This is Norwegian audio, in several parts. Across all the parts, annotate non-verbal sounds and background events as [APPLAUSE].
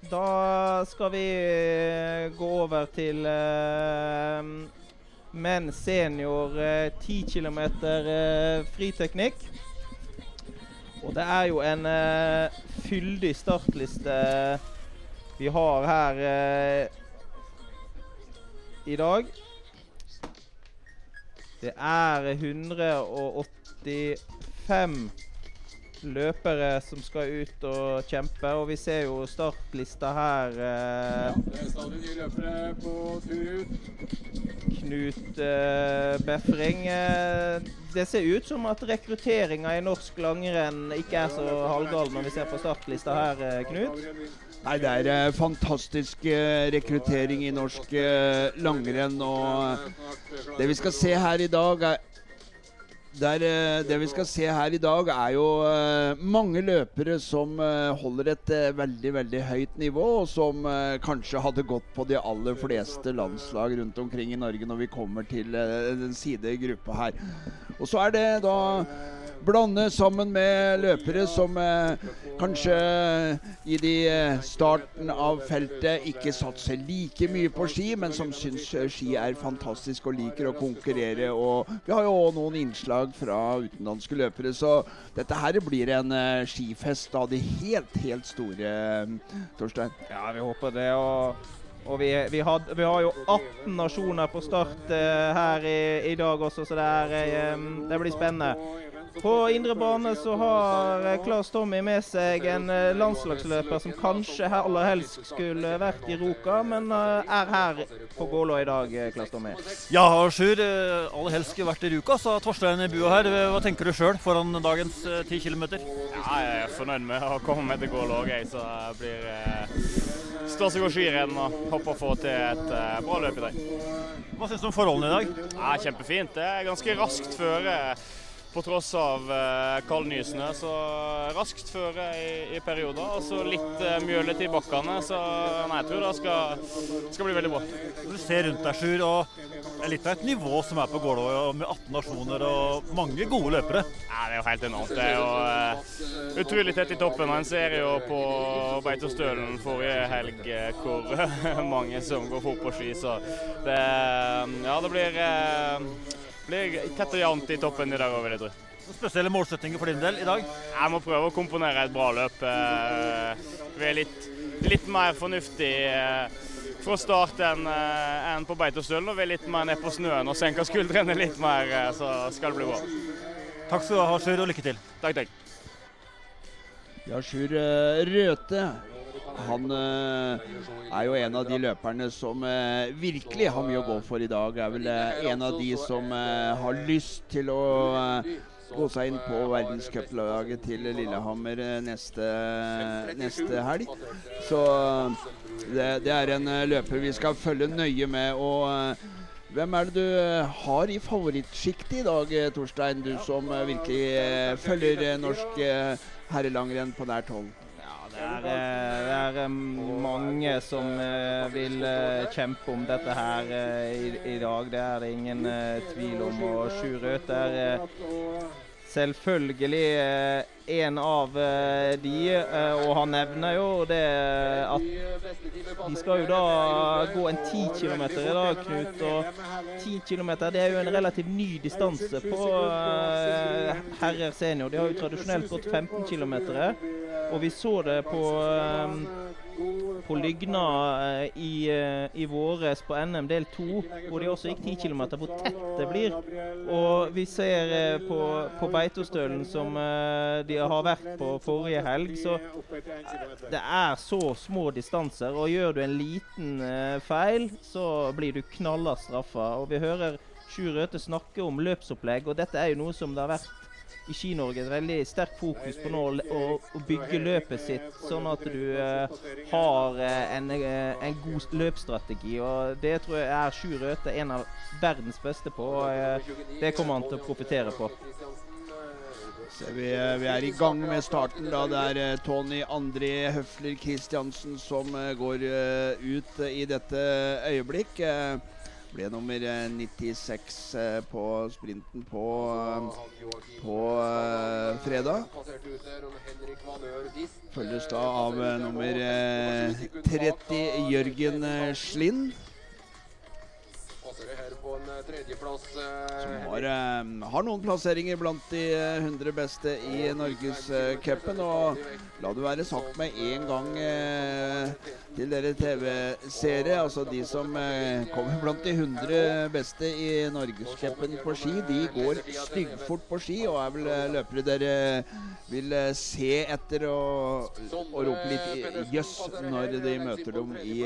Da skal vi eh, gå over til uh, menn senior uh, 10 km uh, friteknikk. Og det er jo en uh, fyldig startliste vi har her i dag. Det er 185 løpere som skal ut og kjempe. Og vi ser jo startlista her. Eh, ja, det er stadig nye løpere på tur ut. Knut eh, Befring. Eh, det ser ut som at rekrutteringa i norsk langrenn ikke er så halvgal når vi ser på startlista her, eh, Knut? Nei, Det er eh, fantastisk eh, rekruttering i norsk eh, langrenn. Og det vi skal se her i dag, er der, eh, det vi skal se her i dag, er jo uh, mange løpere som uh, holder et veldig veldig høyt nivå, og som kanskje hadde gått på de aller fleste landslag rundt omkring i Norge når vi kommer til den sidegruppa her. Og så er det da blande sammen med løpere som eh, kanskje i de eh, starten av feltet ikke satser like mye på ski, men som syns eh, ski er fantastisk og liker å konkurrere. Og vi har jo òg noen innslag fra utenlandske løpere, så dette her blir en eh, skifest av de helt, helt store, Torstein. Ja, vi håper det. og og vi, vi, had, vi, har jo 18 nasjoner på start uh, her i, i, dag også, så det, er, um, det blir spennende. På indre bane så har Claes Tommy med seg en eh, landslagsløper som kanskje aller helst skulle vært i Roka, men eh, er her på Gålå i dag, Claes Tommy. Ja, Sjur. Aller helst skulle vært i Ruka, sa Torstein Bua her. Hva tenker du sjøl foran dagens 10 km? Ja, jeg er fornøyd med å komme meg til Gålå òg, så jeg blir eh, stas å gå skirenn og håper å få til et eh, bra løp i dag. Hva syns du om forholdene i dag? Ja, Kjempefint. Det er ganske raskt føre på tross av eh, kaldnysene. Så raskt føre i, i perioder. Og så litt eh, mjølete i bakkene. Så nei, jeg tror det skal, skal bli veldig bra. Du ser rundt deg, Sjur, og det er litt av et nivå som er på Gålå med 18 nasjoner og mange gode løpere. Ja, Det er jo helt enormt. Det er jo uh, utrolig tett i toppen. En ser jo på Beitostølen forrige helg uh, hvor [LAUGHS] mange som går fort på ski. Så det, ja, det blir uh, blir tett og jevnt i toppen i dag òg, vil jeg tro. Spesielle målsettinger for din del i dag? Jeg må prøve å komponere et bra løp. Eh, vi er litt, litt mer fornuftig eh, fra start enn eh, en på Beitostølen. Og vi er litt mer ned på snøen og senker skuldrene litt mer, så skal det bli bra. Takk skal du ha, Sjur, og lykke til. Takk, takk. Ja, Sjur Røthe han uh, er jo en av de løperne som uh, virkelig har mye å gå for i dag. Er vel uh, en av de som har lyst til å gå seg inn på verdenscuplaget til Lillehammer neste, neste helg. Så det, det, er en løper vi skal følge nøye med. og hvem er det du har i favorittsjiktet i dag, Torstein? Du som virkelig følger norsk herrelangrenn på nært hold. Det er, eh, det er, eh, mange som eh, vil kjempe om dette her i, i dag. Det er det ingen tvil om. Og Sju Røthe er selvfølgelig en av de, og han nevner jo det at de skal jo da gå en 10 km i dag, Knut. Og 10 km er jo en relativt ny distanse på herrer senior. De har jo tradisjonelt gått 15 km. Og vi så det på, ehm, på Lygna eh, i, eh, i våres på NM del 2, hvor de også gikk 10 km, hvor tett det blir. Og vi ser eh, på, på Beitostølen, som de har vært på forrige helg, så det er så små distanser. Og gjør du en liten feil, så blir du knalla straffa. Og vi hører Sjur Røthe snakke om løpsopplegg, og dette er jo noe som det har vært i Ski-Norge et veldig sterkt fokus på nå å, å, bygge løpet sitt, sånn at du uh, har uh, en, uh, en, god løpsstrategi. og Det tror jeg er Sjur Røthe en av verdens beste på. og Det kommer han til å profitere på. Vi, vi, er i gang med starten. da Det er Tony André Høfler Kristiansen som går ut i dette øyeblikk. Ble nummer 96 eh, eh, på sprinten på, eh, på fredag. Følges da av nummer 30 Jørgen Slind. På en eh, tredjeplass. eh, Som har, eh, har noen plasseringer blant de eh, 100 beste i Norgescupen. Og la det være sagt med en gang til dere TV-seere, altså de som kommer blant de 100 beste i Norgescupen på ski, de går styggfort på ski og er vel løpere dere vil se etter og, og rope litt jøss når de møter dem i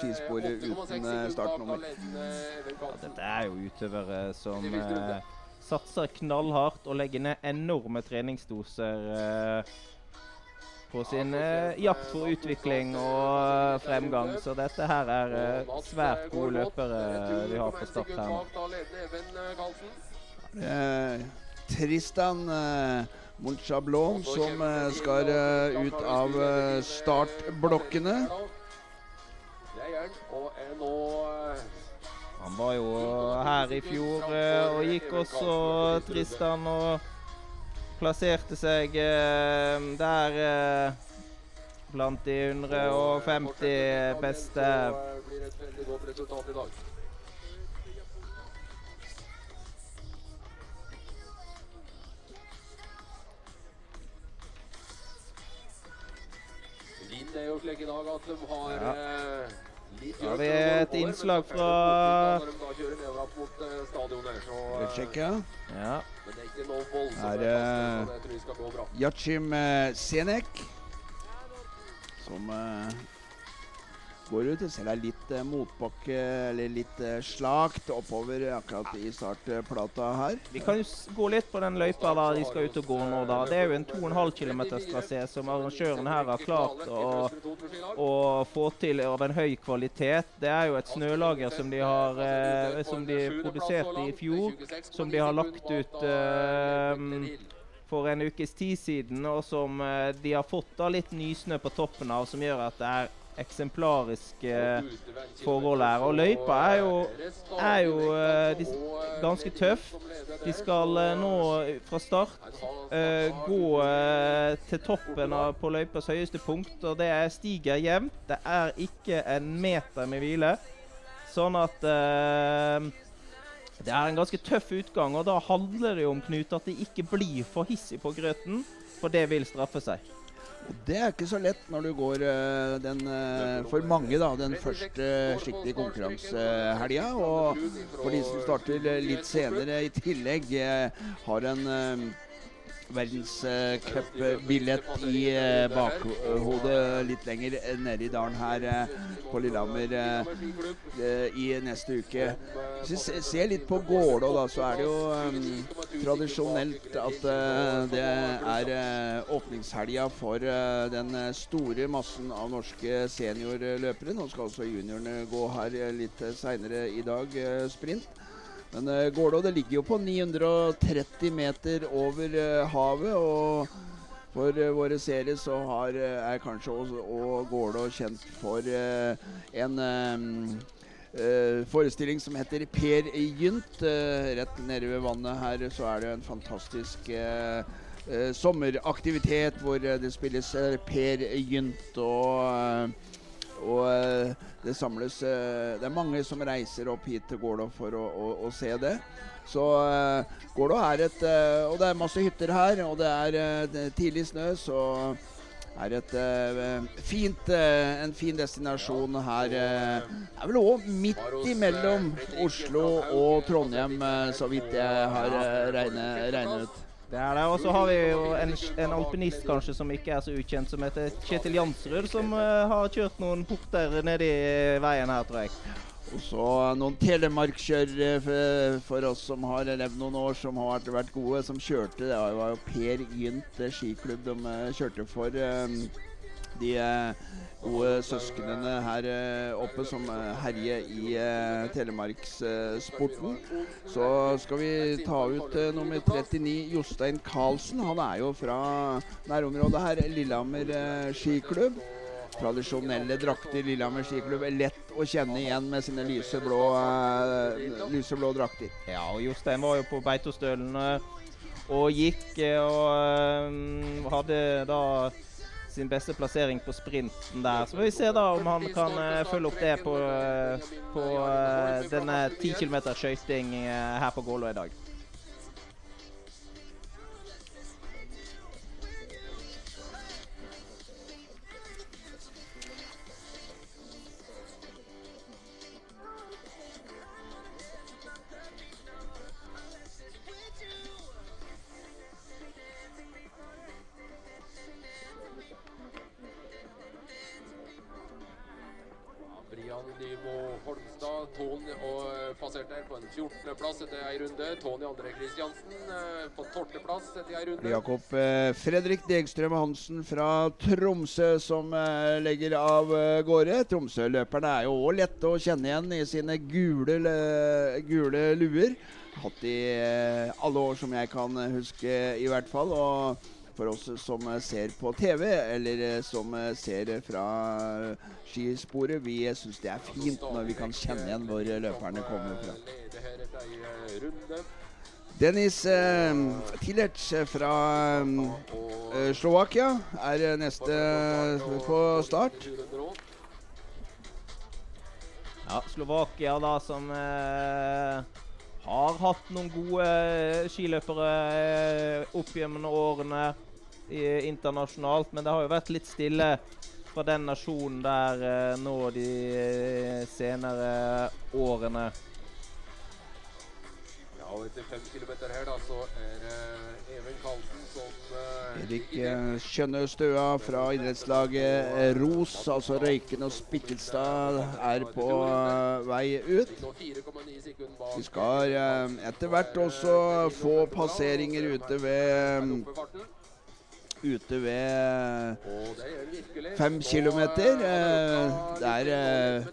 skisporet uten startnummer. Ja, Dette er jo utøvere som eh, satser knallhardt og legger ned enorme treningsdoser eh, på sin eh, jakt for utvikling og eh, fremgang. Så dette her er eh, svært gode løpere vi har på start her. Nå. Eh, Tristan Monchablon som skal ut av startblokkene. Det er han, og er nå Han var jo her i fjor eh, og gikk også Tristan og plasserte seg eh, der eh, blant de 150 beste. nå, blir et veldig godt resultat i dag. Vind er jo slik i dag at de har Ja. Da har vi et innslag fra- mot eh, her, eh, sjekke. Ja. Er ikke noe voldsomt. Er, eh. Yachim Senek som går ut. Det er litt eh, motbakke, eller litt eh, slakt oppover akkurat i startplata her. Vi kan jo gå litt på den løypa der de skal ut og gå nå, da. Det er jo en 2,5 km trasé som arrangøren her har klart å, å få til av en høy kvalitet. Det er jo et snølager som de har eh, som de produserte i fjor, som de har lagt ut eh, for en ukes tid siden, og som eh, de har fått da litt nysnø på toppen av, som gjør at det er eksemplariske forhold her. Og løypa er jo, er jo eh, de, ganske tøff. De skal eh, nå fra start uh, gå uh, til toppen av, på løypas høyeste punkt, og det er stiger jevnt. Det er ikke en meter med hvile. Sånn at uh, det er en ganske tøff utgang, og da handler det jo om Knut at de ikke blir for hissig på grøten, for det vil straffe seg. Og det er ikke så lett når du går eh, den eh, for mange da, den første skikkelige konkurransehelga. Og for de som starter eh, litt senere i tillegg, har en verdenscupbillett i eh, bakhodet litt lenger nede i dalen her eh, på Lillehammer eh, i neste uke. Hvis vi ser litt på Gålå, da, så er det jo tradisjonelt at det er uh, åpningshelga for den store massen av norske seniorløpere. Nå skal også juniorene gå her litt seinere i dag, sprint. Men uh, Gålå det ligger jo på 930 meter over uh, havet. og for uh, våre seere så har, eh, er kanskje også, og Gålå kjent for eh, en um, eh, forestilling som heter Per Gynt. Eh, rett nede ved vannet her så er det en fantastisk eh, eh, sommeraktivitet hvor eh, det spilles eh, Per Gynt og eh, og eh, det samles eh, Det er mange som reiser opp hit til Gålå for å, å, å se det. Så uh, Gålå er et eh, Og det er masse hytter her, og det er eh, tidlig snø, så er et uh, fint, uh, en fin destinasjon her. Uh, er vel òg midt imellom Oslo og Trondheim, eh, så vidt jeg har uh, regnet ut. Det er det. Og så har vi jo en, en alpinist kanskje som ikke er så ukjent, som heter Kjetil Jansrud, som uh, har kjørt noen porter nedi veien her, tror jeg. Og så noen telemarkkjørere for, for oss som har levd noen år, som har vært, gode, som kjørte. Det var jo Per Gynt eh, skiklubb de eh, kjørte for. eh, de eh, gode søsknene her eh, oppe som eh, herjer i telemarkssporten. Så skal vi ta ut nummer 39, Jostein Karlsen. Han er jo fra nærområdet her, Lillehammer eh, skiklubb. Tradisjonelle drakter, Lillehammer skiklubb. er Lett å kjenne igjen med sine lyseblå, uh, lyseblå drakter. Ja, og Jostein var jo på Beitostølen uh, og gikk uh, og hadde da sin beste plassering på sprinten der. Så får vi se da om han kan eh, følge opp det på, eh, på eh, denne 10 km skøyting her på Gålå i dag. Nymo Holmstad Tony, og eh, passerte her på en 14.-plass etter ei runde. Tony André Kristiansen eh, på 12.-plass etter ei runde. Jakob eh, Fredrik Degstrøm Hansen fra Tromsø som legger av gårde. Tromsø-løperne er jo òg lette å kjenne igjen i sine gule, gule luer. Hatt i alle år som jeg kan huske, i hvert fall. Og for oss som ser på TV, eller eh, som eh, ser fra eh, skisporet, vi syns det er fint når vi kan kjenne igjen hvor løperne kommer fra. Dennis eh, Tillerts fra eh, Slovakia er neste på start. Ja, Slovakia da som eh, har hatt noen gode skiløpere eh, opp gjennom årene i, internasjonalt, men det har jo vært litt stille fra den nasjonen der eh, nå de eh, senere årene. Ja, og etter fem kilometer her, da, så er det Even Karlsen som eh, Erik eh, Skjønne Støa fra idrettslaget eh, Ros, altså Røyken og Spikkelstad, er på eh, vei ut. nå 4,9 sekunder bak. Vi skal eh, etter hvert også få passeringer ute ved. Ute ved fem kilometer. eh, Der eh,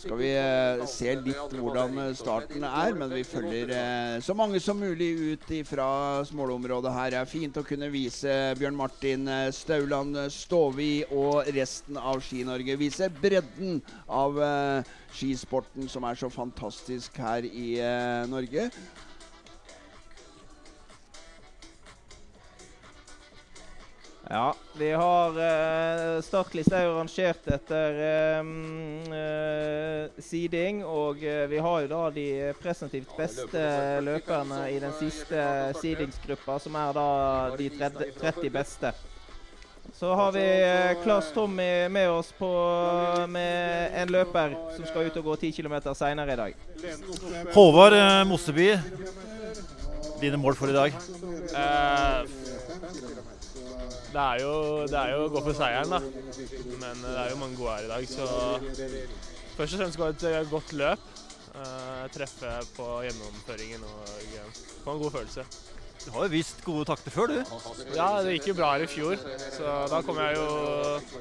skal vi eh, se litt hvordan eh, starten er, men vi følger eh, så mange som mulig ut fra smålområdet her. Det er fint å kunne vise Bjørn Martin eh, Stauland eh, Stovi og resten av Ski-Norge. Vise bredden av eh, skisporten som er så fantastisk her i eh, Norge. Ja, vi har uh, Startlista er jo rangert etter eh, eh, seeding, og eh, vi har jo da de presentivt beste løperne i den siste seedingsgruppa, som er da de 30, 30 beste. Så har vi eh, Claes Tommy med oss på, med en løper som skal ut og gå 10 km seinere i dag. Håvard Mosseby, dine mål for i dag? Eh, det, er jo, det er jo å gå for seieren, da. Men det er jo mange gode her i dag, så først og fremst gå et eh, godt løp. Uh, treffe på gjennomføringen og eh, få en god følelse. Du har jo vist gode takter før, du. Ja, det gikk jo bra her i fjor, så da kom jeg jo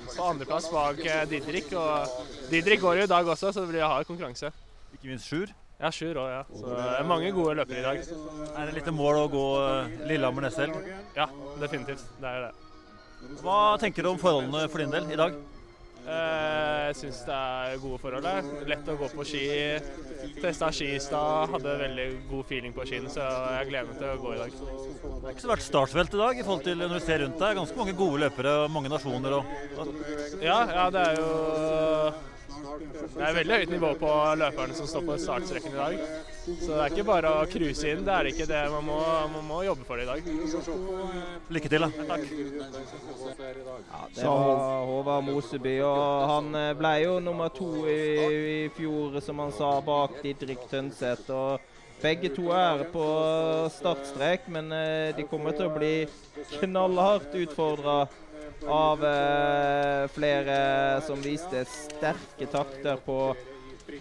på andreplass bak eh, Didrik. Og Didrik går jo i dag også, så det blir hard konkurranse. Ikke minst Sjur. Ja, Sjur òg, ja. Så det er mange gode løpere i dag. Er det litt mål å gå eh, Lillehammer neste helg? Ja, definitivt. Det er det. Hva tenker du om forholdene for din del i dag? Eh, Jeg syns det er gode forhold her. Lett å gå på ski. Testa ski i stad, hadde veldig god feeling på skien, så jeg gleder meg til å gå i dag. Det er ikke så vært startfelt i dag i forhold til når du ser rundt deg. Ganske mange gode løpere og mange nasjoner. Og, Ja, ja, det er jo Det er veldig høyt nivå på løperne som står på startstreken i dag. Så det er ikke bare å cruise inn, det er ikke det. Man må, man må jobbe for det i dag. lykke til, da. Takk. Ja, det var Håvard Moseby, og han eh, ble jo nummer to i, i fjor, som han sa, bak Didrik Tønseth. og begge to er på startstrek, men eh, de kommer til å bli knallhardt utfordra av uh, flere som viste sterke takter på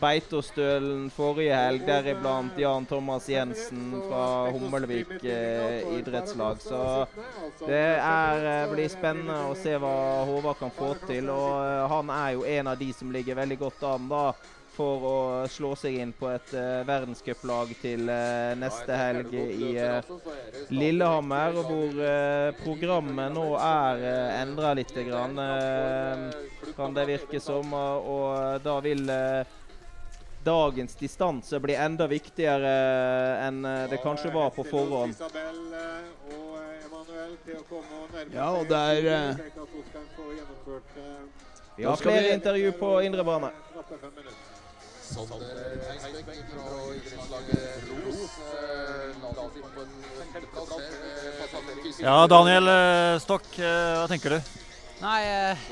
Beitostølen forrige helg, deriblant Jan Thomas Jensen fra Hummelvik eh, idrettslag. Så det er, eh, blir spennende å se hva Håvard kan få til. Og han er jo en av de som ligger veldig godt an da for å slå seg inn på et uh, verdenscuplag til uh, neste helg i uh, Lillehammer, hvor programmet nå er uh, endra litt. Grann, kan det virke som. Og, da vil dagens distanse bli enda viktigere enn det kanskje var på forhånd. Ja, og det er, Vi har flere intervju på indre bane. Sander Heisbekk fra idrettslaget Ros. på en femteplass. Ja, Daniel eh, Stokk, eh, hva tenker du? Nei, eh,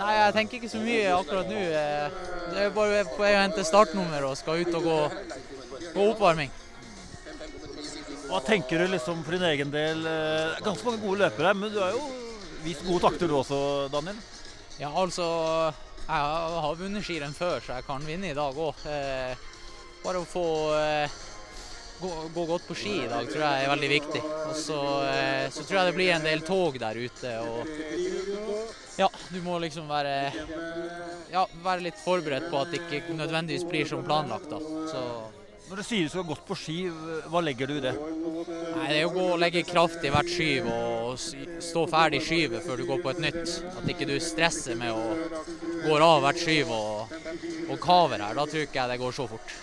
nei, jeg tenker ikke så mye akkurat nå. Det Jeg er bare på vei å hente startnummer og skal ut og gå, gå oppvarming. Hva tenker du liksom for din egen del? Ganske mange gode løpere, men du har jo vist gode takter du også, Daniel. Ja, altså Jeg har vunnet skirenn før, så jeg kan vinne i dag òg. Eh, bare å få eh, gå, gå godt på ski i dag tror jeg er veldig viktig. Og så, eh, så tror jeg det blir en del tog der ute. og ja, du må liksom være, ja, være litt forberedt på at det ikke nødvendigvis blir som planlagt. da. Så Når du sier du skal gått på ski, hva legger du i det? Nei, Det er å gå og legge kraft i hvert skyv og stå ferdig skyvet før du går på et nytt. At ikke du stresser med å gå av hvert skyv og, og kaver her. Da tror ikke jeg det går så fort.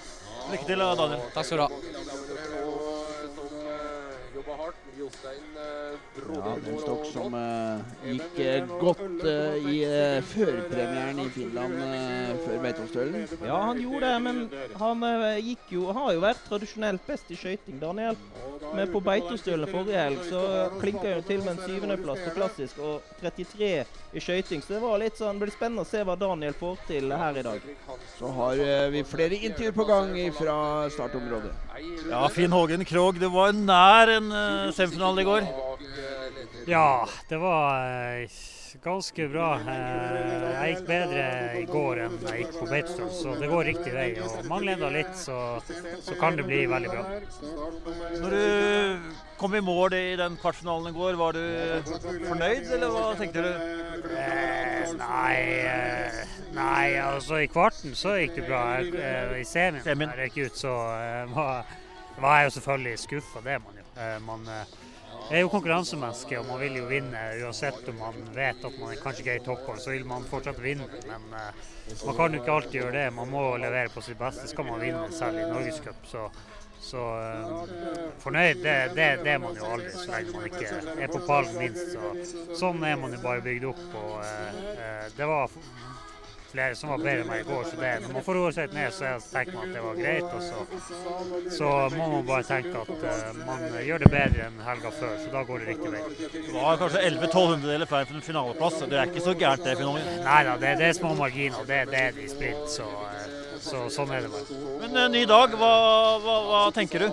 Lykke til, Daniel. Takk skal du ha. Eh, Ja, det den en stokk som eh, gikk eh, godt i uh, førpremieren i Finland før Beitostølen. Ja, han gjorde det, men han gikk jo, har jo vært tradisjonelt best i skøyting, Daniel. Men på Beitostølen forrige helg så klinka han til med en syvendeplass på klassisk og 33 i skøyting. Så det var litt sånn, blir spennende å se hva Daniel får til her i dag. Så har vi flere intervjuer på gang fra startområdet. Ja, Finn Hågen Krogh, det var nær en uh, semifinale i går. Ja, det var eh, ganske bra. Eh, jeg gikk bedre i går enn jeg gikk på Beitostølen, så det går riktig vei. Og mangler enda litt, så, så kan det bli veldig bra. Når du kom i mål i den kvartfinalen i går, var du fornøyd, eller hva tenkte du? Eh, nei, eh, nei, altså i kvarten så gikk det bra. I semien Semien. jeg ut, så eh, var, var jeg jo selvfølgelig skuffa, det er man jo. Man eh, er jo konkurransemenneske, og man vil jo vinne uansett om man vet at man kanskje ikke er i topphold, så vil man fortsatt vinne. Men uh, man kan jo ikke alltid gjøre det. Man må levere på sitt beste, skal man vinne, selv i Norgescup. Så, så uh, fornøyd, det, det, det er man jo aldri så lenge man ikke er på pallen minst. Så, sånn er man jo bare bygd opp. Og, uh, det var flere som var bedre enn meg i går, så det, når man får roe seg ned, så tenker man at det var greit. Og så, så må man bare tenke at uh, man gjør det bedre enn helga før, så da går det riktig vei. Det var kanskje 11-1200-deler feil for en finaleplass. Det er ikke så gærent, det, Hågen. Nei da, det, det er små marginer. Det, det er det i sprint, så, eh, så sånn er det bare. Men eh, ny dag, hva, hva, hva tenker du?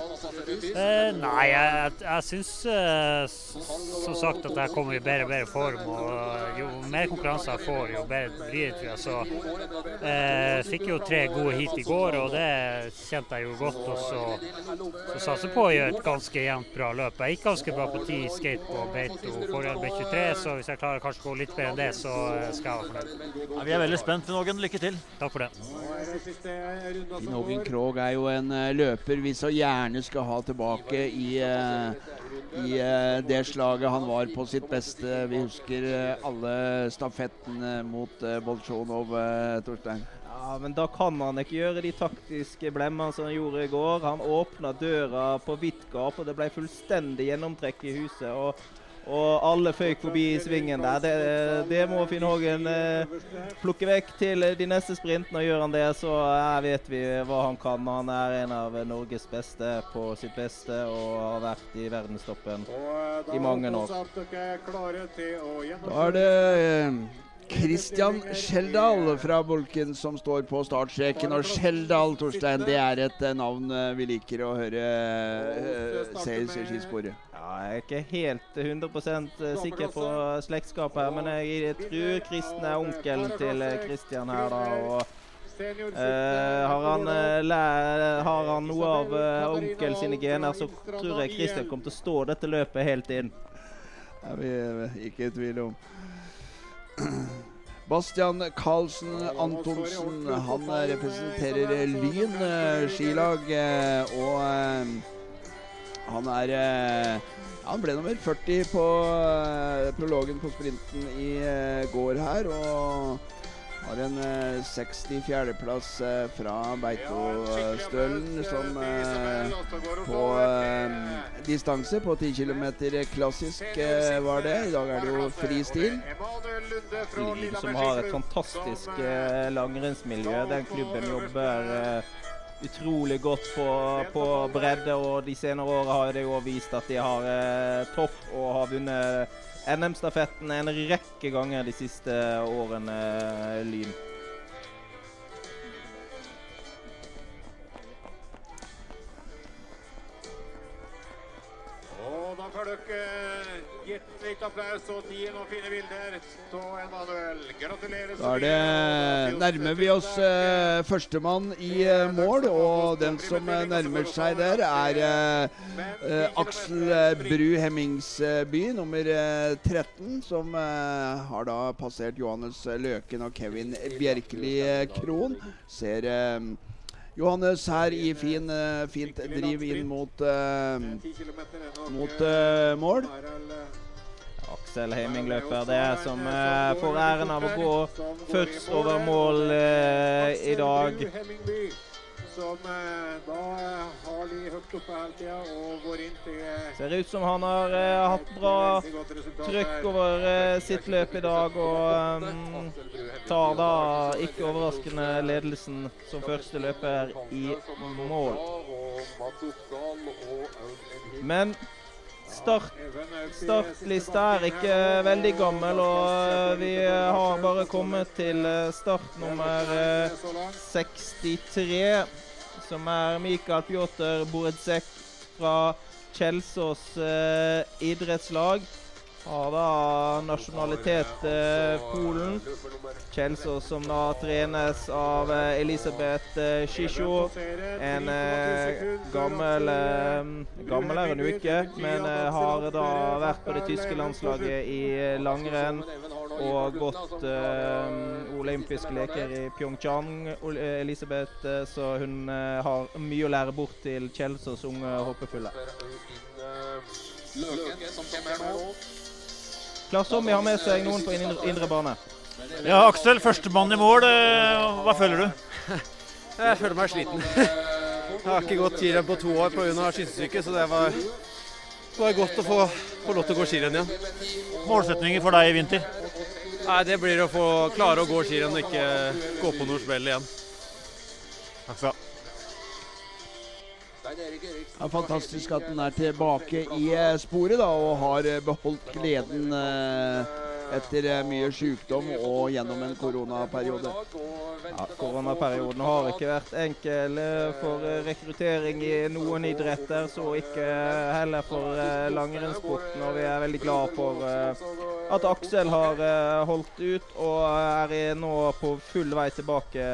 Eh, nei, jeg, jeg syns eh, som sagt at jeg kommer i bedre og bedre form. Og jo mer konkurranse jeg får, jo bedre blir det, tror jeg. Så eh, fikk jo tre gode hit i går, og det kjente jeg jo godt. Og så, så satser på å gjøre et ganske jevnt bra løp. Jeg gikk ganske bra på ti skate på Beito forrige B23, så hvis jeg klarer kanskje å gå litt bedre enn det, så eh, skal jeg være fornøyd. Ja, vi er veldig spent, Finn Hågen. Lykke til. Takk for det. Finn Hågen Krogh er jo en eh, løper vi så gjerne skal ha tilbake i, eh, i eh, det slaget han var på sitt beste. Vi husker alle stafettene mot Bolsjunov, Torstein. Ja, men da kan han ikke gjøre de taktiske blemmene som han gjorde i går. Han åpna døra på vidt gap, og det ble fullstendig gjennomtrekk i huset. og og alle føyk forbi i svingen der. Det, det må Finn Hågen eh, plukke vekk til de neste sprintene. Og gjør han det, så her vet vi hva han kan. Han er en av Norges beste på sitt beste og har vært i verdenstoppen i mange år. Da er det eh, Christian Skjeldal fra Bolken som står på startstreken. Og Skjeldal, Torstein, det er et eh, navn eh, vi liker å høre uh, ses i skisporet. Ja, jeg er ikke helt 100% sikker på slektskap her, men jeg tror Kristen er onkelen til Kristian Christian her, da. og eh, har, han, uh, læ- har han noe av uh, onkel sine gener, så tror jeg Christian kommer til å stå dette løpet helt inn. Det er vi eh, ikke i tvil om. Bastian Karlsen Antonsen, han representerer Lyn eh, skilag. eh, Og eh, han er Han ble nummer 40 på prologen på sprinten i går her. Og Har en eh, 64.-plass eh, fra Beitostølen, som eh, på eh, distanse på 10 km klassisk eh, var det. I dag er det jo fri stil. Liv som har et fantastisk eh, langrennsmiljø. Den klubben jobber eh, utrolig godt på, på bredde, og de senere åra har det jo vist at de har eh, topp og har vunnet NM-stafetten en rekke ganger de siste årene, Lyn. Da får dere gitt litt applaus og gi noen fine bilder. Av Emanuel. Gratulerer Da er det, nærmer vi oss eh, førstemann i eh, mål, og den som eh, nærmer seg der, er eh, eh, Aksel eh, Bru Hemmingsby, nummer eh, 13, som eh, har da passert Johannes Løken og Kevin Bjerkeli eh, Krohn. Ser eh, Johannes her i fin, eh, fint driv inn mot, uh, mot uh, mål. Aksel Heiming løper det som uh, får æren av å gå først over mål eh, i dag. Som eh, da eh, har de høyt oppe hele tida og går inn til eh, Ser ut som han har hatt bra trykk over sitt løp i dag, og um, tar da ikke overraskende ledelsen som første løper i mål. Men start, startlista er ikke veldig gammel, og vi har bare kommet til start nummer eh, 63, som er Mikael Pjotr Boredzek fra Kjelsås eh, idrettslag. Har da nasjonalitet Polen. Kjelsås som da trenes av eh, Elisabeth eh, Shisho. En eh, gammel Gammel er hun ikke, men har da vært på det tyske landslaget i langrenn og gått eh, olympiske leker i Pyeongchang, Elisabeth, så hun eh, har mye å lære bort til Kjelsås unge håpefulle. Løken som kommer nå. Klas vi har med seg noen på indre, bane. Ja, Aksel, førstemann i mål. eh, Hva føler du? [LAUGHS] Jeg føler meg sliten. Jeg har ikke gått skirenn på to år pga. skytesyke, så det var, var godt å få, få lov til å gå skirenn igjen. Målsetninger for deg i vinter? Nei, Det blir å få klare å gå skirenn og ikke gå på noe smell igjen. Takk skal du ha. Ja, fantastisk at den er tilbake i eh, sporet da, og har eh, beholdt gleden eh, etter mye sykdom og gjennom en koronaperiode. Ja, Koronaperioden har ikke vært enkel for rekruttering i noen idretter, så ikke heller for langrennssporten. Og vi er veldig glad for at Aksel har holdt ut og er nå på full vei tilbake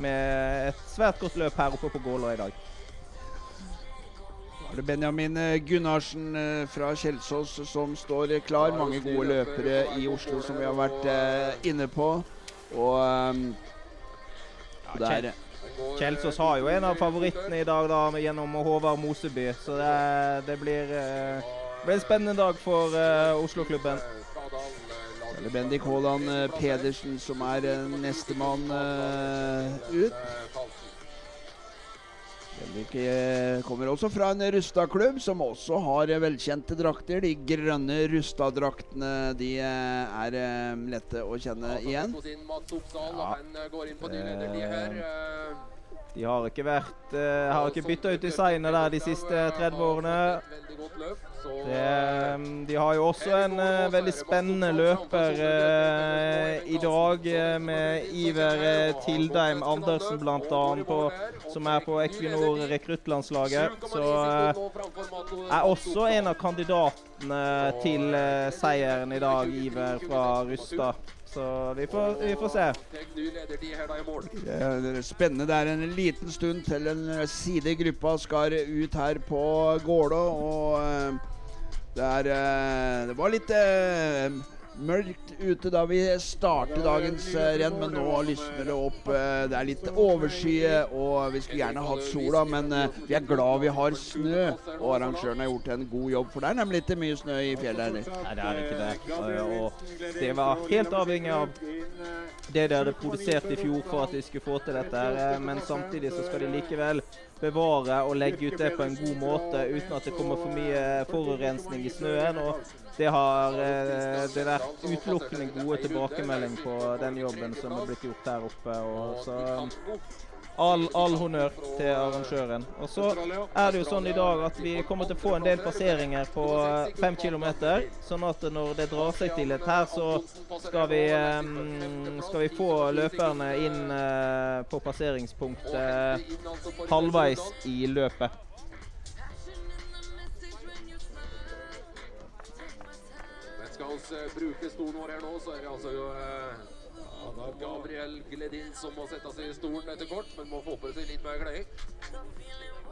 med et svært godt løp her oppe på Gålå i dag. Det er Benjamin eh, Gunnarsen eh, fra Kjelsås som står klar. Mange gode løpere i Oslo som vi har vært eh, inne på. Og ehm, det er Kjelsås har jo en av favorittene i dag da, gjennom Håvard Moseby, så det, det blir, eh, det blir en spennende dag for eh, Oslo-klubben. Eller Bendik Haaland eh, Pedersen som er nestemann ut. Bendik eh, kommer også fra en Rustad-klubb som også har eh, velkjente drakter. De grønne Rustad-draktene de eh, er lette å kjenne igjen. Ja. De har ikke vært uh, Har ikke bytta ut designet der de siste 30 årene. Det, eh, de har jo også en uh, veldig spennende løper uh, i dag, med Iver Tildheim Andersen bl.a., som er på Equinor rekruttlandslaget. Så er også en av kandidatene til seieren i dag, Iver fra Rustad. Så vi får, vi får se. spennende. Det er en liten stund til en side i gruppa skal ut her på Gålå. Og eh, det er eh, Det var litt eh, mørkt ute da vi startet dagens eh, renn, men nå lysner det opp. eh, det er litt overskyet, og vi skulle gjerne hatt sola, men eh, vi er glad vi har snø. Og arrangøren har gjort en god jobb, for det er nemlig ikke mye snø i fjellet heller. Nei, det er ikke det. Og det var helt avhengig av det de hadde produsert i fjor for at de skulle få til dette. Men samtidig så skal de likevel bevare og legge ut det på en god måte uten at det kommer for mye forurensning i snøen. og det har eh, det vært utelukkende gode tilbakemelding på den jobben som er blitt gjort der oppe. og så All, all honnør til arrangøren. Og så er det jo sånn i dag at vi kommer til å få en del passeringer på eh, fem kilometer. Sånn at når det drar seg til et her, så skal vi, eh, skal vi få løperne inn på passeringspunktet halvveis i løpet. Skal eh, bruke stolen vår her nå, så er det altså eh, Gabriel Gledin som må sette seg i stolen etter kort, men må få på seg litt mer glede.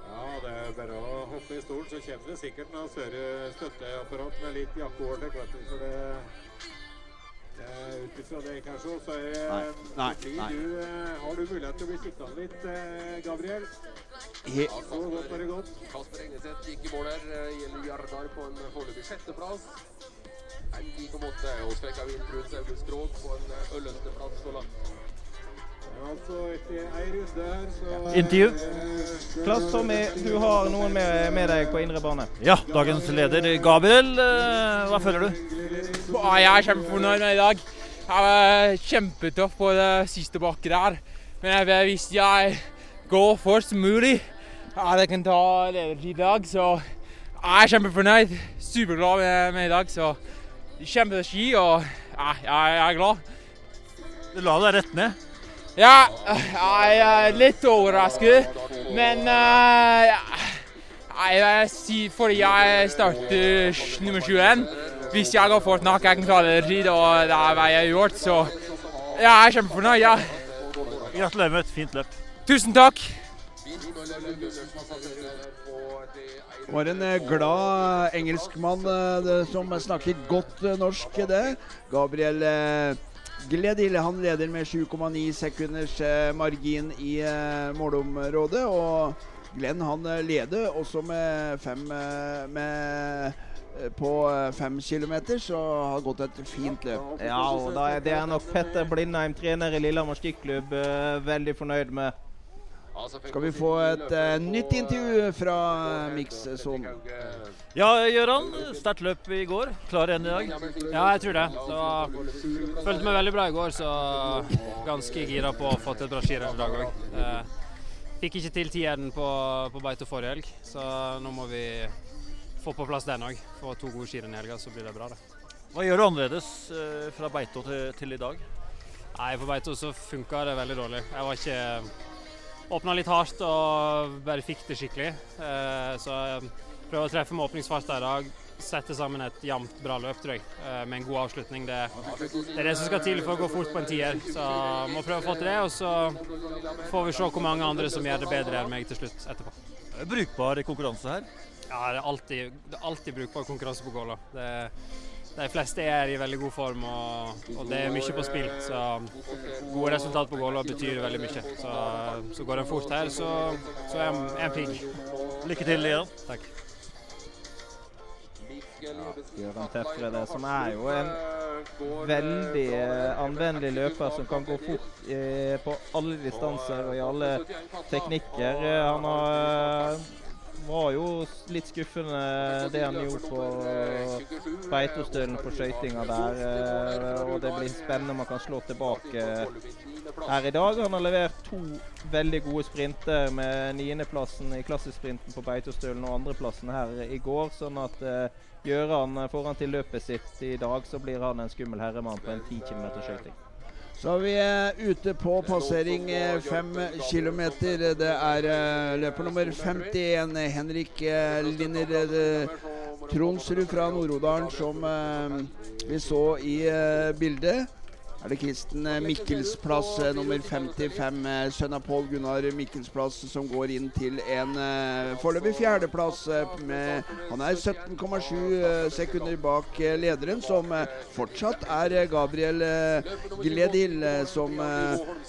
Ja, det er bare å hoppe i stolen, så kommer det sikkert noe større støtteapparat med litt jakkeovertrekk, vet du. Så det, det Ut ifra det, kanskje, så er Nei, nei, nei. Du, eh, har du mulighet til å bli sittende litt, eh, Gabriel? He Ja, Kasper, godt godt. Kasper Engeseth gikk i mål her. Gjelder Jardar på en foreløpig sjetteplass. En like måte og Svekka Vindbrun Saugust Krog på en eh, ellevteplass så langt. Ja, altså etter ei runde her, så Intervju. Klass Tommy, du har noen med, med deg på indre bane. Ja, dagens leder Gabriel, eh, hva føler du? Ja, jeg er kjempefornøyd med i dag. Jeg var kjempetøff på det siste bakket der. Men jeg, vet hvis jeg går først mulig, at jeg kan ta ledertid i dag, så jeg er kjempefornøyd. Superglad med, med i dag. Så kjempeski, og ja, jeg, er glad. Du la deg rett ned. Ja, jeg er litt overrasket, men eh, jeg, jeg fordi jeg starter nummer 21. Hvis jeg går fort nok, jeg kan å ledertid, og det er hva jeg har gjort, så ja, jeg er kjempefornøyd. ja. Gratulerer med et fint løp. Tusen takk. Var en eh, glad engelskmann eh, som snakker godt eh, norsk, det. Gabriel eh, Gledil han leder med 7,9 sekunders eh, margin i eh, målområdet. Og Glenn han eh, leder også med fem eh, med eh, på eh, fem kilometer, så har gått et fint løp. Ja, og det er nok Petter Blindheim, trener i Lillehammer skiklubb, eh, veldig fornøyd med. Skal vi få et uh, nytt intervju fra uh, Mix-sonen? Ja, Gøran. Sterkt løp i går. Klar igjen i dag? Ja, jeg tror det. Så, følte meg veldig bra i går, så ganske gira på å få til et bra skirenn i dag òg. Fikk ikke til tieren på, på Beito forrige helg, så nå må vi få på plass den òg. Få to gode skirenn i helga, så blir det bra, det. Hva gjør du annerledes eh, fra Beito til, til i dag? Nei, på Beito så funka det veldig dårlig. Jeg var ikke Åpna litt hardt og bare fikk det skikkelig. Eh, så jeg prøver å treffe med åpningsfart i dag. Sette sammen et jevnt, bra løp, tror jeg, eh, med en god avslutning. Det, det er det som skal til for å gå fort på en tier. Så må prøve å få til det, og så får vi se hvor mange andre som gjør det bedre enn meg til slutt etterpå. Brukbar konkurranse her? Ja, det er alltid, det er alltid brukbar konkurranse på Gåla. De fleste er i veldig god form, og, og det er mye på spill. Så gode resultat på Gålå betyr veldig mye. Så, så går en fort her, så, så er jeg en pigg. Lykke til igjen. Takk. Gøran Tefre, det, som er jo en veldig eh, anvendelig løper som kan gå fort eh, på alle distanser og i alle teknikker. Eh, han har, var jo litt skuffende det han gjorde på Beitostølen på skøytinga der. eh, og det blir spennende om han kan slå tilbake her i dag. Han har levert to veldig gode sprinter med niendeplassen i klassesprinten på Beitostølen og andreplassen her i går. Sånn at Gjøran gjør han får han til løpet sitt i dag, så blir han en skummel herremann på en 10 km skøyting. Så vi er ute på passering eh, fem kilometer. Det er eh, løper nummer 51, Henrik eh, Linner eh, Tronsrud fra Nord-Odalen, som eh, vi så i eh, bildet. Er det Kristen eh, Mikkels plass, eh, nummer 55, eh, sønn av Pål Gunnar Mikkelsplass som går inn til en foreløpig fjerdeplass. Med, han er 17,7 eh, sekunder bak lederen, som fortsatt er Gabriel Gledil, som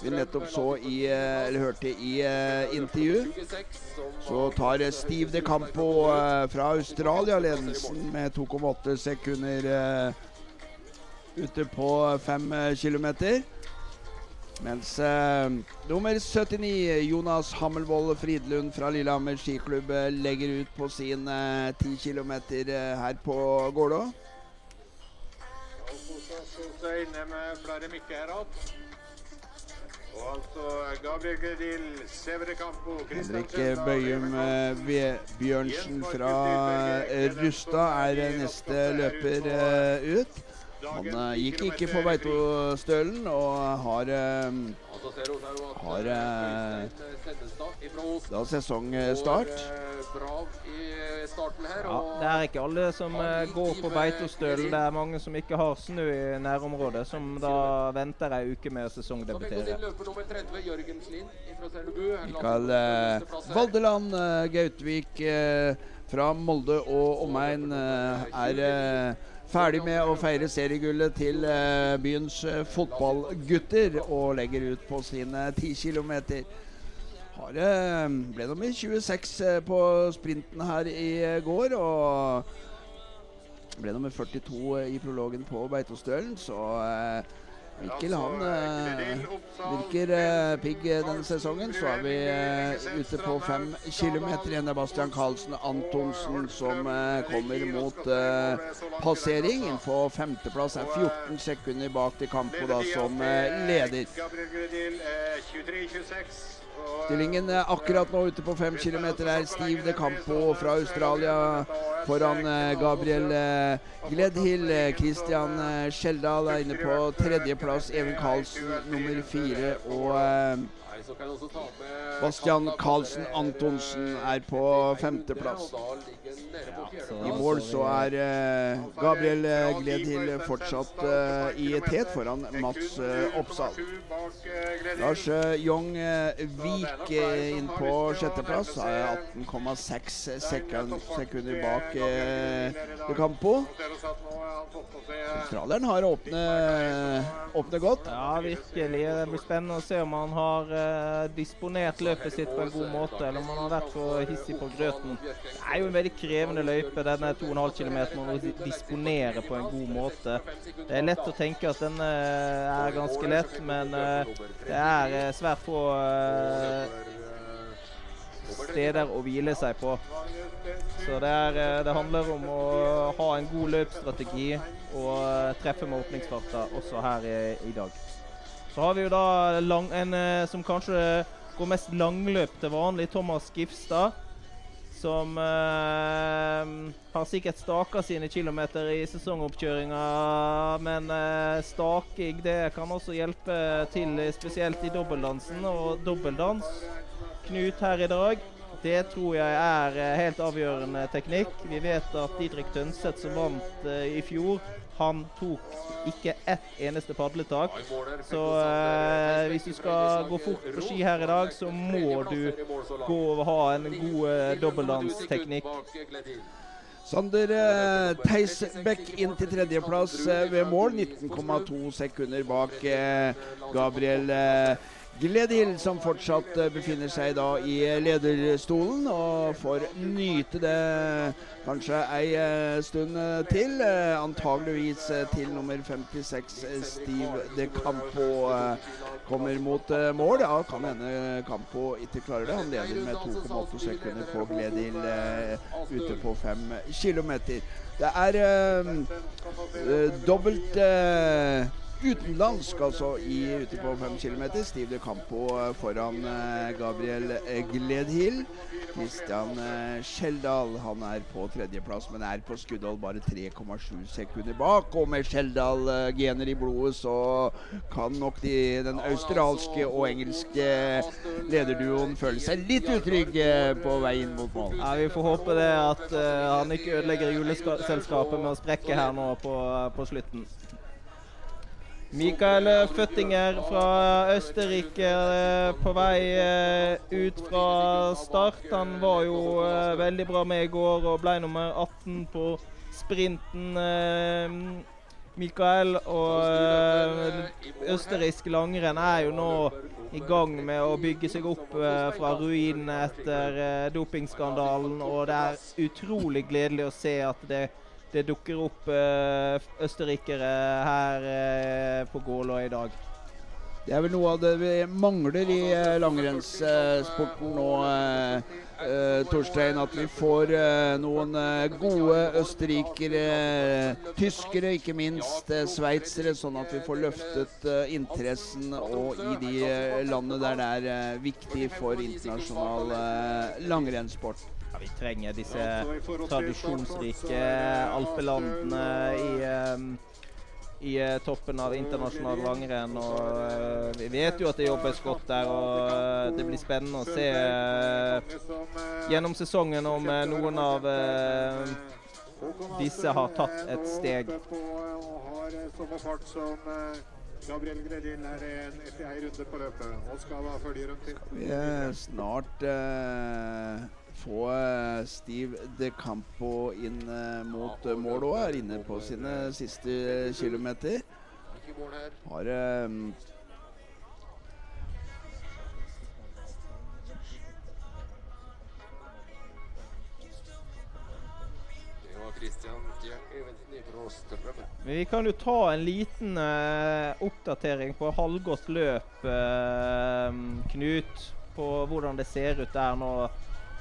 vi nettopp så i, eller hørte i intervju. Så tar Steve De Campo fra Australia ledelsen med 2,8 sekunder ute på fem eh, kilometer. Mens eh, nummer 79, Jonas Hammelvold Fridlund fra Lillehammer skiklubb, eh, legger ut på sin eh, 10 km her på Gålå. Henrik Bøyum eh, Bjørnsen fra eh, Rustad er eh, neste løper eh, ut. Han eh, gikk ikke på Beitostølen og har eh, har eh, da sesongstart. går, bra i starten her. Ja, det er ikke alle som går på Beitostølen. Det er mange som ikke har snø i nærområdet, som da venter ei uke med å sesongdebutere. sin løper nummer 30, Jørgen Slin fra Selbu. Mikael Valdeland Gautvik fra Molde og omegn er ferdig med å feire seriegullet til eh, byens eh, fotballgutter og legger ut på sine 10 km. Eh, ble nummer 26 eh, på sprinten her i går. Og ble nummer 42 i prologen på Beitostølen, så Mikkel han eh, virker eh, pigg eh, denne sesongen. Så er vi eh, ute på fem kilometer igjen. Det er Bastian Karlsen Antonsen som eh, kommer mot eh, passering. På femteplass er 14 sekunder bak til Campo da som eh, leder. Gabriel Gredil, 23-26. Og, Stillingen akkurat nå ute på fem kilometer er Steve de Campo fra Australia foran eh, Gabriel eh, Gledhill. Eh, Christian Skjeldal er inne på tredjeplass. Even Karlsen nummer fire. Og eh, Bastian Karlsen Antonsen er på femteplass. I mål så er eh, Gabriel Gledhild fortsatt eh, i tet foran Mats eh, Oppsal. eh. Lars eh, Jong eh, Vik eh, inn på sjetteplass. er 18,6 sekund, sekunder bak eh, De Campo. Eh, Australieren har åpnet åpne godt. Ja, virkelig. Det blir spennende å se om han har eh, disponert løpet sitt på en god måte, eller om han har vært for hissig på grøten. Det er jo en veldig krevende løype, denne 2,5 km, man di- disponere på en god måte. Det er lett å tenke at den eh, er ganske lett, men eh, det er eh, svært få eh, steder å hvile seg på. Så det, er, eh, det handler om å ha en god løpsstrategi og eh, treffe med åpningsfarta også her i, i dag. Så har vi jo da lang, en eh, som kanskje går mest langløp til vanlig, Thomas Gifstad. Som eh, har sikkert staka sine kilometer i sesongoppkjøringa, men eh, staking det kan også hjelpe til, spesielt i dobbeltdansen og dobbeldans. Knut her i dag. Det tror jeg er eh, helt avgjørende teknikk. Vi vet at Didrik Tønseth, som vant eh, i fjor, han tok ikke ett eneste padletak. Så eh, hvis du skal gå fort på ski her i dag, så må du gå og ha en god eh, dobbeltdansteknikk. Sander eh, Theisbekk inn til tredjeplass eh, ved mål. 19,2 sekunder bak eh, Gabriel eh, Gledhill, som fortsatt eh, befinner seg da i eh, lederstolen og får nyte det kanskje ei eh, stund til. Antageligvis til nummer 56, eh, Steve De Campo, kommer mot mål. Ja, kan hende Campo ikke klarer det. Han leder med 2,8 sekunder på Gledhill eh, ute på 5 km. Det er eh, dobbelt eh, utenlandsk, altså i, ute på 5 km. Steve de Campo eh, foran eh, Gabriel Gledhild. Gledhill. Christian eh, Skjeldal han er på tredjeplass, men er på skuddhold bare 3,7 sekunder bak. Og med Skjeldal-gener i blodet så kan nok de, den australske og engelske lederduoen føle seg litt utrygg eh, på vei inn mot mål. Ja, Vi får håpe det at uh, han ikke ødelegger juleselskapet med å sprekke her nå på, på slutten. Mikael eh, Føttinger fra Østerrike eh, på vei eh, ut fra start. Han var jo veldig bra med i går og ble nummer 18 på sprinten. Mikael og østerriksk langrenn er jo nå i gang med å bygge seg opp fra ruinene etter dopingskandalen. Og det er utrolig gledelig å se at det, det dukker opp eh, østerrikere her eh, på Gålå i dag. Det er vel noe av det vi mangler i eh, langrennssporten nå, eh, eh, Torstein. At vi får eh, noen gode østerrikere, tyskere ikke minst, eh, sveitsere. Sånn at vi får løftet interessen og i de landene der det er viktig for internasjonal langrennssport. Ja, vi trenger disse tradisjonsrike alpelandene i, eh, i eh, toppen av internasjonal langrenn. Og eh, vi vet jo at det jobbes godt der, og eh, det blir spennende å se gjennom sesongen om noen av disse har tatt et steg. Og har samme fart som Gabriel Gredin er en, etter ei runde på løpet. Og skal da følge rundt inn. Vi snart få eh, Steve De Campo inn eh, mot eh, mål òg. er inne på sine siste kilometer. Har. Men vi kan jo ta en liten eh, oppdatering på halvgått løp, eh, Knut. På hvordan det ser ut der nå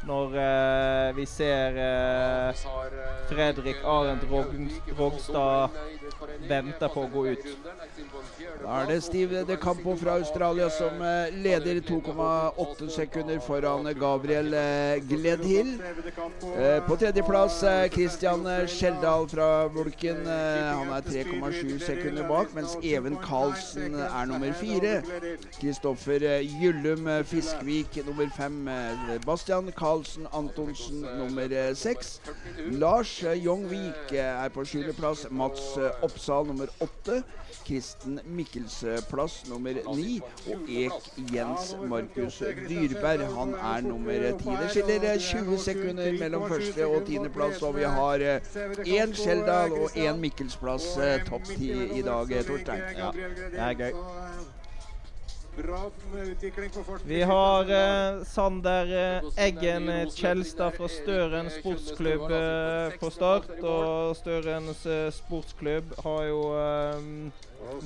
når eh, vi ser eh, Fredrik Arendt Rog Rogstad venter på å gå ut. Da er det Steve De Campo fra Australia som eh, leder 2,8 sekunder foran Gabriel eh, Gledhill. Eh, på tredjeplass eh, Christian Skjeldal fra Vulken. Han er 3,7 sekunder bak, mens Even Karlsen er nummer fire. Kristoffer Gyllum Fiskvik nummer fem. Bastian Karlsen Antonsen nummer eh, seks. Lars eh, Jongvik eh, er på sjuendeplass. Mats Oppsal nummer åtte. Kristen Mikkelsplass nummer ni. Og Ek Jens Markus Dyrberg, han er nummer ti. Det skiller eh, 20 sekunder mellom første og tiendeplass, og vi har én Skjeldal og én Mikkelsplass topp ti i dag, Torstein. Ja, det er gøy. Vi har eh, Sander eh, Eggen eh, Kjelstad fra Støren sportsklubb eh, på start. Og Størens eh, sportsklubb har jo eh,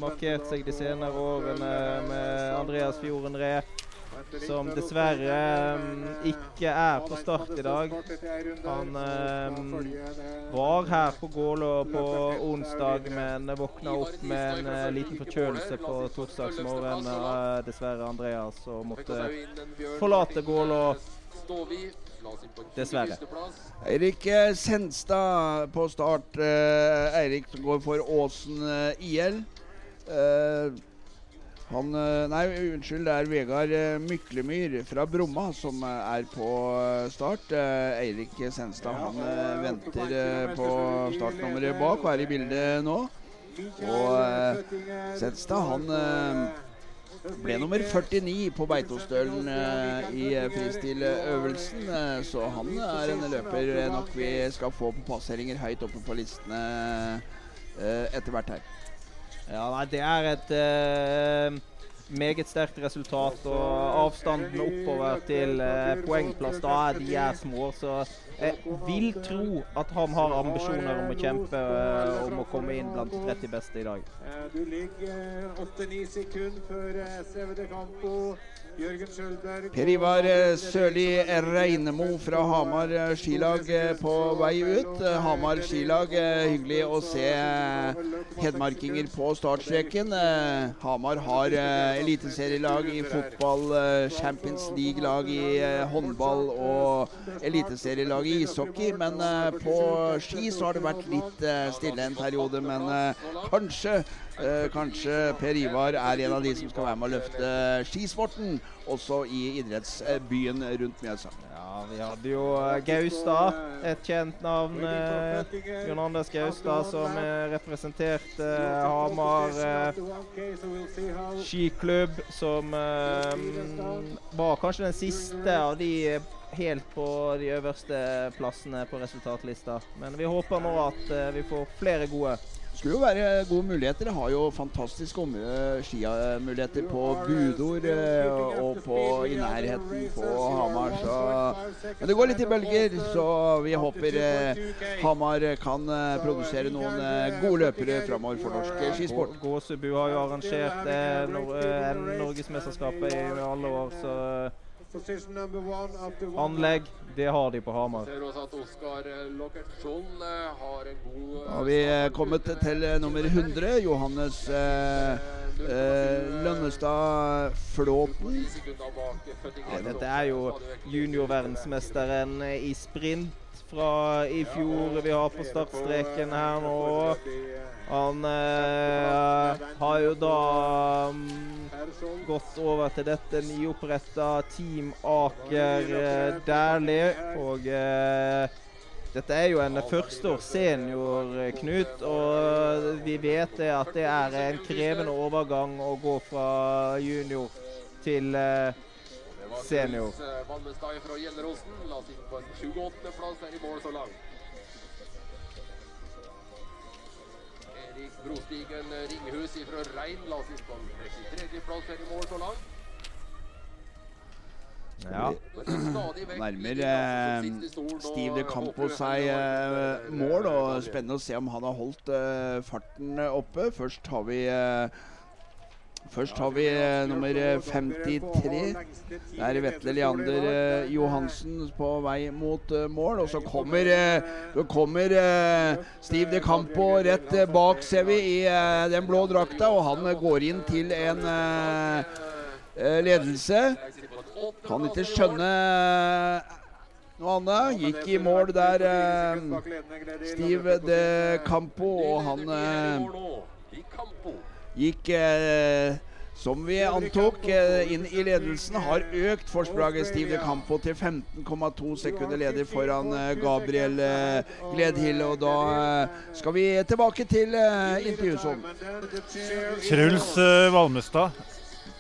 markert seg de senere årene med Andreas Fjorden Ree, som dessverre eh, ikke er på start i dag. Han eh, var her på Gålå på onsdag, men våkna opp med en eh, liten forkjølelse på torsdagsmorgen. Eh, dessverre Andreas, og måtte forlate Gålå. Dessverre. Eirik eh, Senstad på start. Eirik går for Åsen IL. Han eh, Nei, unnskyld, det er Vegard eh, Myklemyr fra Bromma som eh, er på start. Eirik Senstad han venter på startnummeret bak og er i bildet nå. Og Senstad han ble nummer 49 på Beitostølen eh, i fristiløvelsen. eh, så han er en løper nok vi skal få på passeringer høyt oppe på listene eh, etter hvert her. Ja, nei, det er et uh, meget sterkt resultat. Og avstanden oppover til uh, poengplass, da er de er små. Så jeg vil tro at han har ambisjoner om å kjempe uh, om å komme inn blant de 30 beste i dag. Du ligger 8-9 sekunder før Steve de Campo. Per Ivar eh, Sørli Reinemo fra Hamar eh, skilag eh, på vei ut. Hamar skilag, hyggelig å se hedmarkinger på startstreken. Hamar har eliteserielag i fotball, Champions League-lag i håndball og eliteserielag i ishockey. Men på ski så har det vært litt stille en periode. Men kanskje kanskje Per Ivar er en av de som skal være med å løfte skisporten, også i idrettsbyen rundt Mjøsa. Ja, vi hadde jo eh, Gaustad, et kjent navn. eh, Jon Anders Gaustad, som eh, representerte eh, Hamar eh, skiklubb, som eh, var kanskje den siste av de eh, helt på de øverste plassene på resultatlista. Men vi håper nå at eh, vi får flere gode. Skulle jo være gode muligheter. Det har jo fantastiske skimuligheter på Budor eh, og på, i nærheten på Hamar. Så, men det går litt i bølger, så vi håper eh, Hamar kan eh, produsere noen gode løpere framover for norsk skisport. Gåsebu har jo arrangert eh, nor eh, Norgesmesterskapet i alle år, så Anlegg, det har de på Hamar. Eh, Lokkertsson eh, har en god Da vi er kommet til eh, nummer 100. Johannes eh, eh, Lønnestad Flåten. Ja, dette er jo juniorverdensmesteren eh, i sprint fra i fjor. Vi har på startstreken her nå. Han eh, har jo da um, gått over til dette nyoppretta Team Aker eh, Dæhlie. Og eh, dette er jo en førsteårs senior, eh, Knut. Og vi vet det at det er en krevende overgang å gå fra junior til eh, senior. Eh, Valmestad fra Gjelleråsen la oss på en 28. plass i mål så langt. Brostigen Ringhus fra Rein la oss inn på en 33. plass her i mål så langt. Ja. Nærmer eh, Steve de Campo seg eh, mål, og spennende å se om han har holdt eh, farten oppe. Først har vi eh, Først har vi eh, nummer eh, 53. Det er Vetle Leander eh, Johansen på vei mot eh, mål. Og så kommer, eh, så kommer eh, Steve de Campo rett eh, bak, ser vi, i eh, den blå drakta. Og han eh, går inn til en eh, eh, ledelse. Kan ikke skjønne noe annet. Gikk i mål der, eh, Steve de Campo, og han eh, gikk eh, som vi antok, eh, inn i ledelsen. Har økt forspranget Steve Campo til 15,2 sekunder leder foran eh, Gabriel Gledhill. Og da skal vi tilbake til intervjusonen. Truls Valmestad,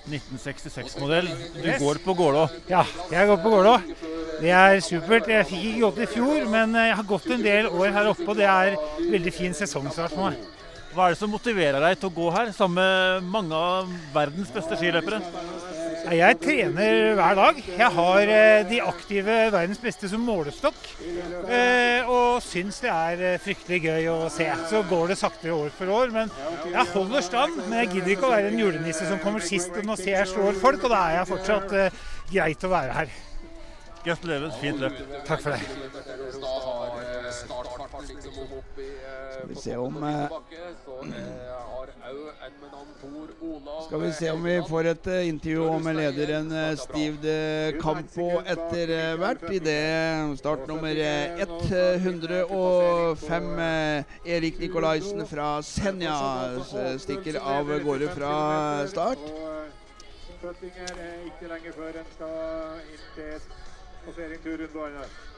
1966-modell. Du går på Gålå. Ja, jeg går på Gålå. Det er supert. Jeg fikk ikke gått i fjor, men jeg har gått en del år her oppe, og det er veldig fin sesongstart for meg. Hva er det som motiverer deg til å gå her, sammen med mange av verdens beste skiløpere? Jeg trener hver dag. Jeg har eh, de aktive verdens beste som målestokk. eh, Og syns det er eh, fryktelig gøy å se. Så går det saktere år for år. Men jeg holder stand. Men jeg gidder ikke å være en julenisse som kommer sist Og nå ser jeg slår folk, og da er jeg fortsatt eh, greit å være her. Gratulerer. et Fint løp. Takk for det. Skal vi se om eh, Skal vi se om vi får et eh, intervju med lederen eh, Steve de Campo etter hvert. I det startnummer nummer 105, eh, Erik Nikolaisen fra Senja, stikker av gårde fra start. Føttinger er ikke lenge før en skal inn til passering tur rundt banen.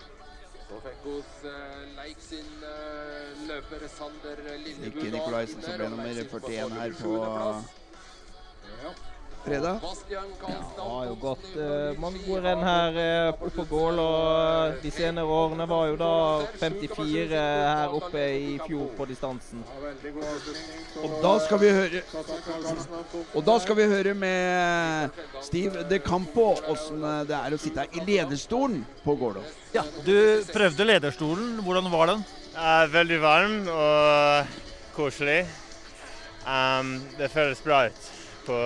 Så fikk hos uh, Leik sin eh, løper Sander Lillebudal. Ikke Nikolaisen som ble nummer 41 her på fredag. Ja, det har jo gått eh, mange renn her eh, oppe på Gål. Og de senere årene var jo da 54 her oppe i fjor på distansen. Og da skal vi høre Og da skal vi høre med Steve de Campo åssen det er å sitte her i lederstolen på Gålå. Ja, Du prøvde lederstolen. Hvordan var den? Er veldig varm og koselig. Um, det føles bra ut på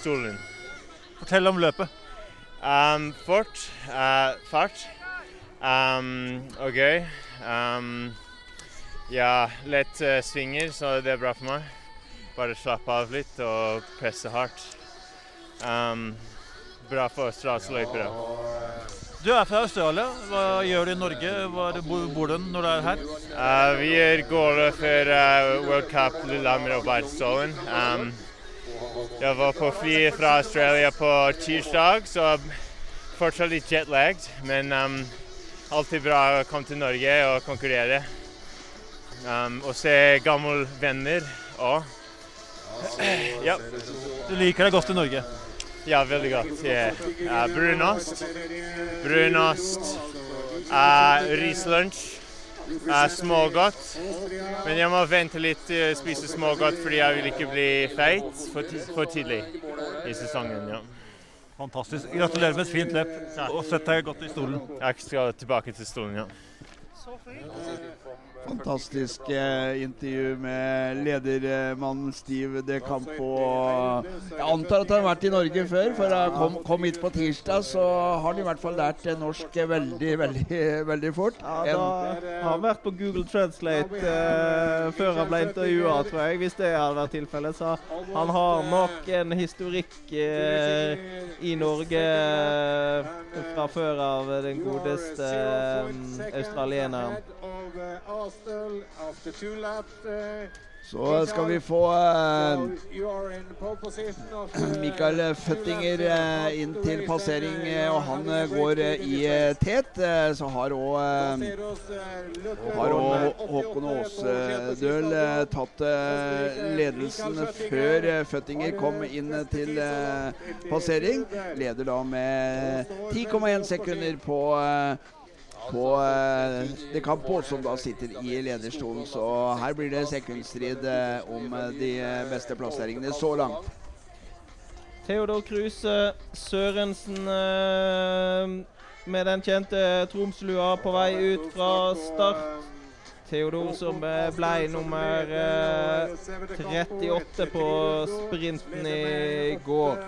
stolen. Fortell om løpet. Um, fort, Uh, fart um, og gøy. Um, ja, lett uh, svinger, så det er bra for meg. Bare slappe av litt og presse hardt. Um, bra for strandsløpere. Du er fra Australia. Hva gjør du i Norge? Hvor bor, du når du er her? Uh, vi gående for uh, World Cup Lillehammer og Beitostølen. Jeg var på flyet fra Australia på tirsdag, så fortsatt litt jetlagd. Men um, alltid bra å komme til Norge og konkurrere. Um, og se gamle venner òg. [CLEARS THROAT] ja. Du liker deg godt i Norge? Ja, veldig godt. Yeah. Uh, brunost. Brunost. Uh, rislunsj. Uh, smågodt. Men jeg må vente litt og å spise smågodt fordi jeg vil ikke bli feit for, for tidlig i sesongen. ja. Fantastisk. Gratulerer med et fint løp. Og sett deg godt i stolen. Jeg skal tilbake til stolen, ja. Fantastisk eh, intervju med ledermannen Steve De Campo. Jeg antar at han har vært i Norge før, for han kom, kom hit på tirsdag, så har han i hvert fall lært eh, norsk veldig, veldig, [LAUGHS] veldig fort. Ja, da har han vært på Google Translate eh, før han ble intervjua, tror jeg. Hvis det hadde vært tilfellet. Så han har nok en historikk eh, i Norge eh, fra før av den godeste eh, australieneren. Så skal vi få eh, [CLEARS THROAT] Mikael Føttinger inn til passering, og han går i tet. Så har òg Håkon Aasdøl tatt ledelsen før Føttinger kom inn til passering. Leder da med 10,1 sekunder på på eh, De Campo, som da sitter i lederstolen. Så her blir det sekundstrid eh, om eh, de beste plasseringene så langt. Theodor Kruse Sørensen med den kjente Tromslua på vei ut fra start. Theodor som ble nummer eh, 38 på sprinten i går.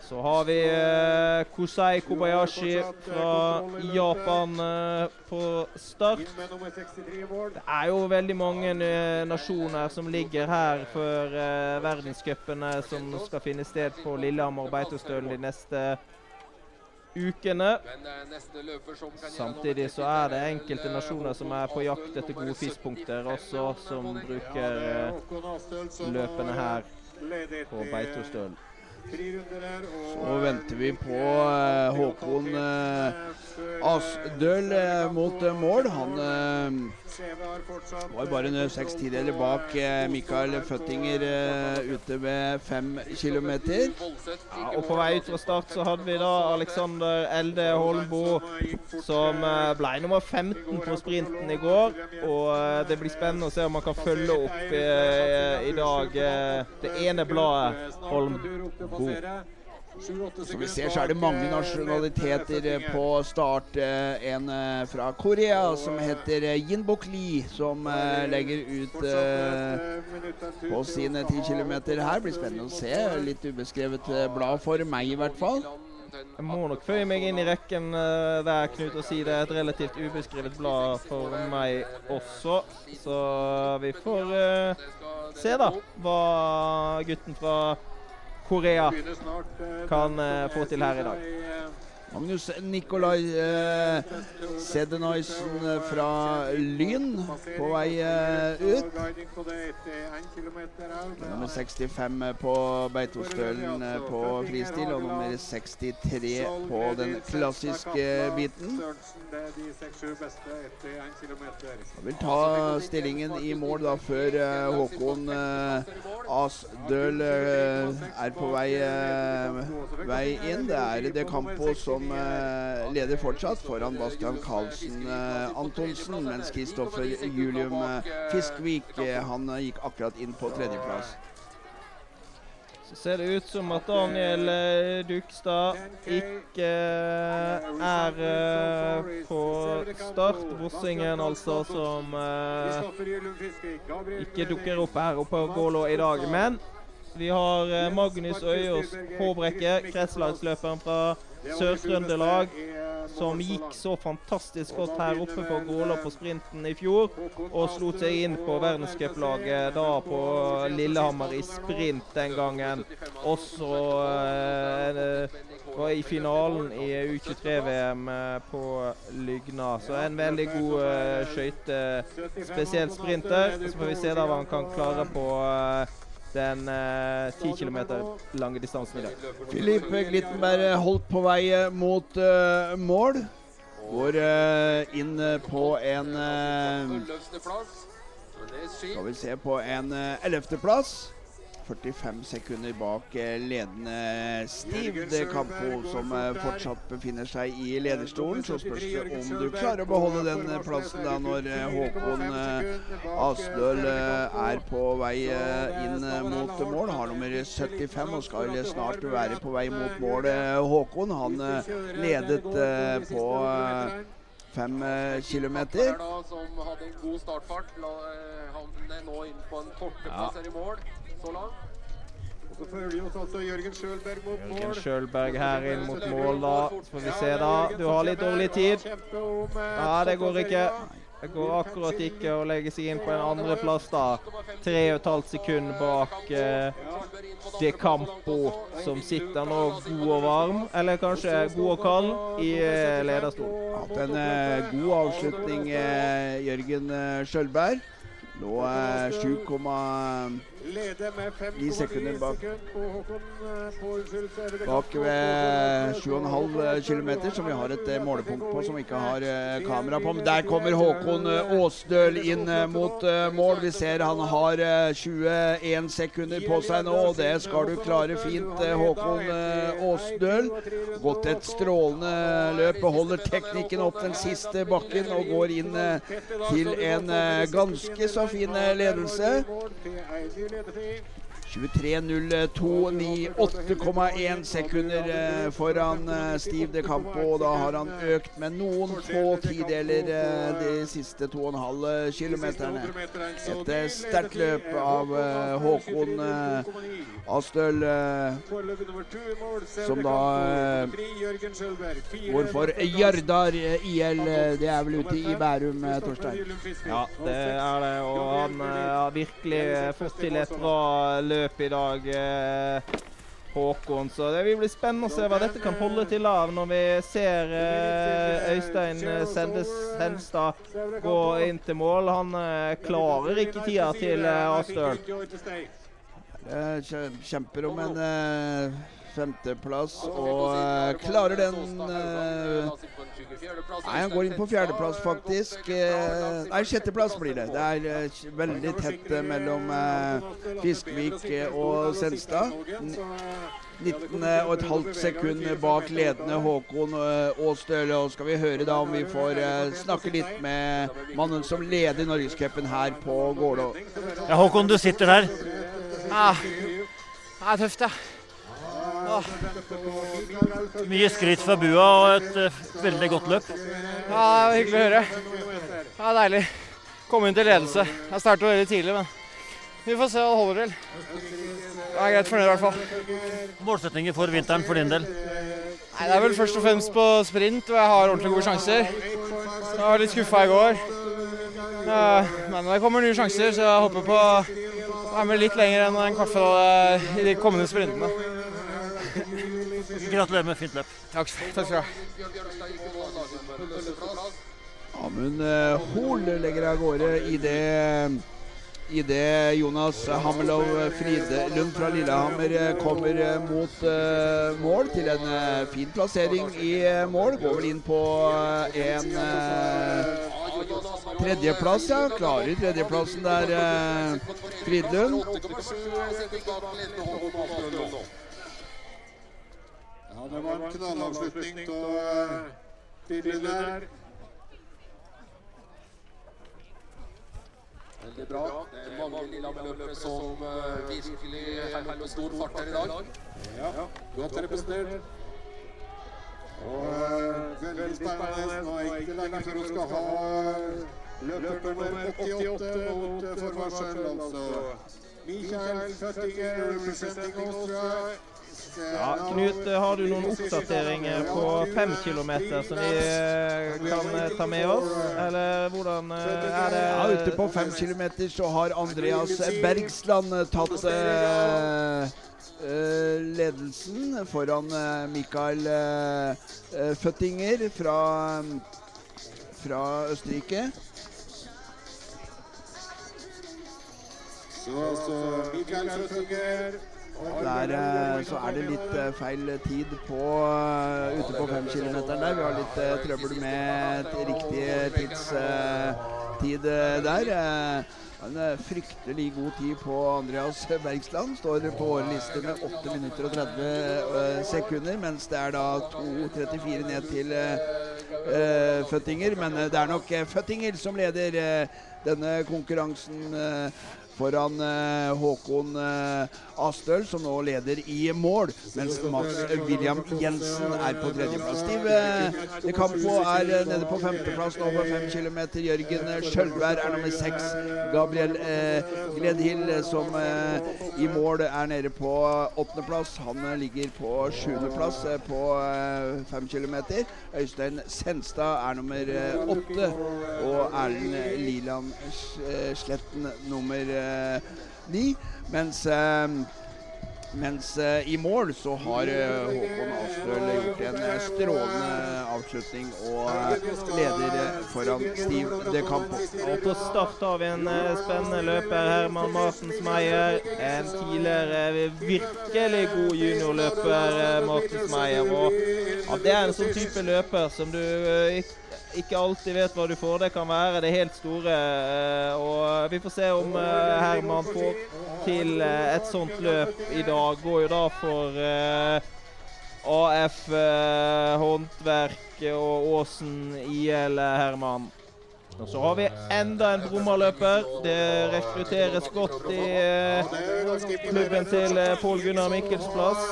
Så har vi eh, Kosei Kobayashi fra Japan eh, på start. Det er jo veldig mange eh, nasjoner som ligger her før eh, verdenscupene som skal finne sted på Lillehammer og Beitostølen de neste ukene. Samtidig så er det enkelte nasjoner som er på jakt etter gode fiskpunkter også, som bruker eh, løpene her på Beitostølen. Så venter vi på eh, Håkon eh, Asdøl eh, mot mål. Han var bare en seks tideler bak Mikael Føttinger ute ved fem kilometer. Ja, og på vei ut fra start så hadde vi da Alexander Elde Holmbo som ble nummer 15 på sprinten i går. Og det blir spennende å se om han kan følge opp eh, i dag det ene bladet Holmbo. Som vi ser, så er det mange nasjonaliteter eh, på start. Eh, En eh, fra Korea som heter eh, Yinbok Lee, som eh, legger ut eh, på sine 10 km. Her blir spennende å se. Litt ubeskrevet eh, blad for meg, i hvert fall. Jeg må nok føye meg inn i rekken eh, der, Knut, og si det er et relativt ubeskrevet blad for meg også. Så vi får uh, se, da, hva gutten fra Korea kan eh, få til her i dag. Magnus Nikolai eh, Sedenoisen fra Lyn på vei eh, ut. Nummer 65 på Beitostølen eh, på fristil, og nummer 63 på den klassiske biten. Han vil ta stillingen i mål da før eh, Håkon eh, Asdøl eh, er på vei, eh, vei inn. Det er De Campo som eh, leder fortsatt, foran Bastian Karlsen eh, Antonsen, mens Kristoffer Julium eh, Fiskvik han gikk akkurat inn på tredjeplass. Så ser det ut som at Daniel Dukstad ikke er på start. Vossingen, altså, som ikke dukker opp her oppe på Gålå i dag. Men vi har eh, Magnus Øyås Håbrekke, kretslagsløperen fra Sør-Trøndelag, som gikk så fantastisk godt her oppe på Gåla på sprinten i fjor, og slo seg inn på verdenscuplaget da på Lillehammer i sprint den gangen. Også eh, var i finalen i U23-VM på Lygna. Så en veldig god uh, skøyte, spesielt sprinter. Så får vi se da hva han kan klare på eh, den ti uh, km lange distansen i dag. Filip Glittenberg holdt på vei eh, mot eh, mål. Går eh, inn eh, på en eh, Skal vi se på en ellevteplass. 45 sekunder bak eh, ledende Steve De Campo, som eh, fortsatt befinner seg i lederstolen. Så spørs det om du klarer å beholde den eh, plassen da når eh, Håkon Asdøl Asløl eh, er på vei eh, inn eh, mot mål. Har nummer 75 og skal snart være på vei mot mål. eh, Håkon han eh, ledet eh, på eh, fem eh, kilometer. Som hadde en god startfart, la, han havner nå inn på en tolvteplass her i mål så langt. Og så følger oss altså Jørgen Sjølberg mot mål. Jørgen Sjølberg her inn mot mål, da. Så får vi se, da. Du har litt dårlig tid. Ja, det går ikke. Det går akkurat ikke å legge seg inn på en andreplass, da. Tre og et halvt sekund bak eh, De Campo, som sitter nå god og varm, eller kanskje god og kald, i eh, lederstolen. Hatt en eh, god avslutning, eh, Jørgen eh, Sjølberg. Nå er 7,9 Leder med 5,9 sekunder bak. eh, Bak ved 7,5 km, som vi har et eh, målepunkt på som vi ikke har eh, kamera på. Men der kommer Håkon eh, Åsdøl inn eh, mot eh, mål. Vi ser han har eh, 21 sekunder på seg nå, og det skal du klare fint, eh, Håkon eh, Åsdøl. Gått et strålende løp, beholder teknikken opp den siste bakken og går inn eh, til en eh, ganske så fin eh, ledelse. 23.02,9 8,1 sekunder eh, foran eh, Steve De Campo. Og da har han økt med noen få tideler eh, de siste 2,5 kilometerne. Et sterkt løp av Håkon Astøl, som da hvorfor Jardar IL. Det er vel ute i Bærum, Torstein? Ja, det er det. Og han har virkelig fått til et bra løp i dag, eh, Håkon. Så det vil bli spennende å se hva dette kan holde til av når vi ser eh, Øystein eh, Senstad gå inn til mål. Han eh, klarer ikke tida til eh, Astøl. Eh, Kjemper om en femteplass og eh, klarer den eh, Nei, han går inn på fjerdeplass, faktisk. Eh, nei, sjetteplass blir det. Det er veldig tett mellom Fiskvik og Senstad. N- 19 og et halvt sekund bak ledende Håkon Aastøle. Og skal vi høre da om vi får snakke litt med mannen som leder Norgescupen her på Gålå. Ja, Håkon, du sitter der. Ja, det er tøft, ja. Åh. Mye skryt fra bua og et eh, veldig godt løp. Ja, det hyggelig å høre. Ja, deilig. Komme inn til ledelse. Jeg startet veldig tidlig, men vi får se hva det holder til. Jeg er greit fornøyd i hvert fall. Målsetninger for vinteren for din del? Nei, Det er vel først og fremst på sprint hvor jeg har ordentlig gode sjanser. Jeg var litt skuffa i går. Men det kommer nye sjanser, så jeg håper på å være med litt lenger enn en kvartfinale i de kommende sprintene. Gratulerer med fint løp. Takk, takk skal du ha. Amund eh, Hoel legger av gårde i det Idet Jonas Hammerlov Fridelund fra Lillehammer eh, kommer eh, mot mål til en fin plassering i mål. Går vel inn på en tredjeplass, ja. Klarer tredjeplassen der, Fridlund. Ja, det var en knallavslutning av Fridlund der. Veldig bra. Det er mange Lillehammer-løpere som eh, virkelig holder med stor fart her i dag. Ja, godt representert. Og eh, veldig spennende. Nå er ikke lenge før hun skal ha løper nummer 88 mot eh, forvarsel, altså. Mikael Føttinger, representing Austria. Ja, Knut, eh, har du noen oppdateringer på fem kilometer som vi eh, kan eh, ta med oss? Eller hvordan eh, er det Ja, ute på fem kilometer så har Andreas Bergsland eh, tatt eh, eh, ledelsen foran eh, Mikael eh, eh, Føttinger fra, fra Østerrike. Så altså Mikael Føttinger Der eh, så er det litt eh, feil tid på eh, ute på femkilometeren der. Vi har litt trøbbel med riktig tidstid der. En fryktelig god tid på Andreas Bergsland. Står på liste med 8 minutter og 30 eh, sekunder, mens det er da 2.34 ned til Føttinger. Men det er nok Føttinger som leder denne konkurransen. eh, Foran eh, Håkon eh, Astøl, som nå leder i mål, mens Max William Jensen er på tredjeplass. Stiv Campo er nede på femteplass nå på fem km. Jørgen Sjølvær er nummer seks. Gabriel Gledhild, som i mål er nede på åttendeplass. Han ligger på sjuendeplass på fem km. Øystein Senstad er nummer åtte. Og Erlend Liland Eh, Sletten nummer eh, ni. Mens eh, mens i mål så har Håkon Astrøl gjort en strålende avslutning og leder foran Steve De Campo. Og på start har vi en spennende løper. Herman Martens Meyer. En tidligere virkelig god juniorløper, Martens Meyer. Og ja, det er en sånn type løper som du ikke ikke alltid vet hva du får. Det kan være det helt store. eh, Og vi får se om eh, Herman får til eh, et sånt løp i dag. Går jo da for AF Håndverk og Åsen IL Herman. Og så har vi enda en brummerløper. Det rekrutteres godt i klubben til Pål Gunnar Mikkels plass.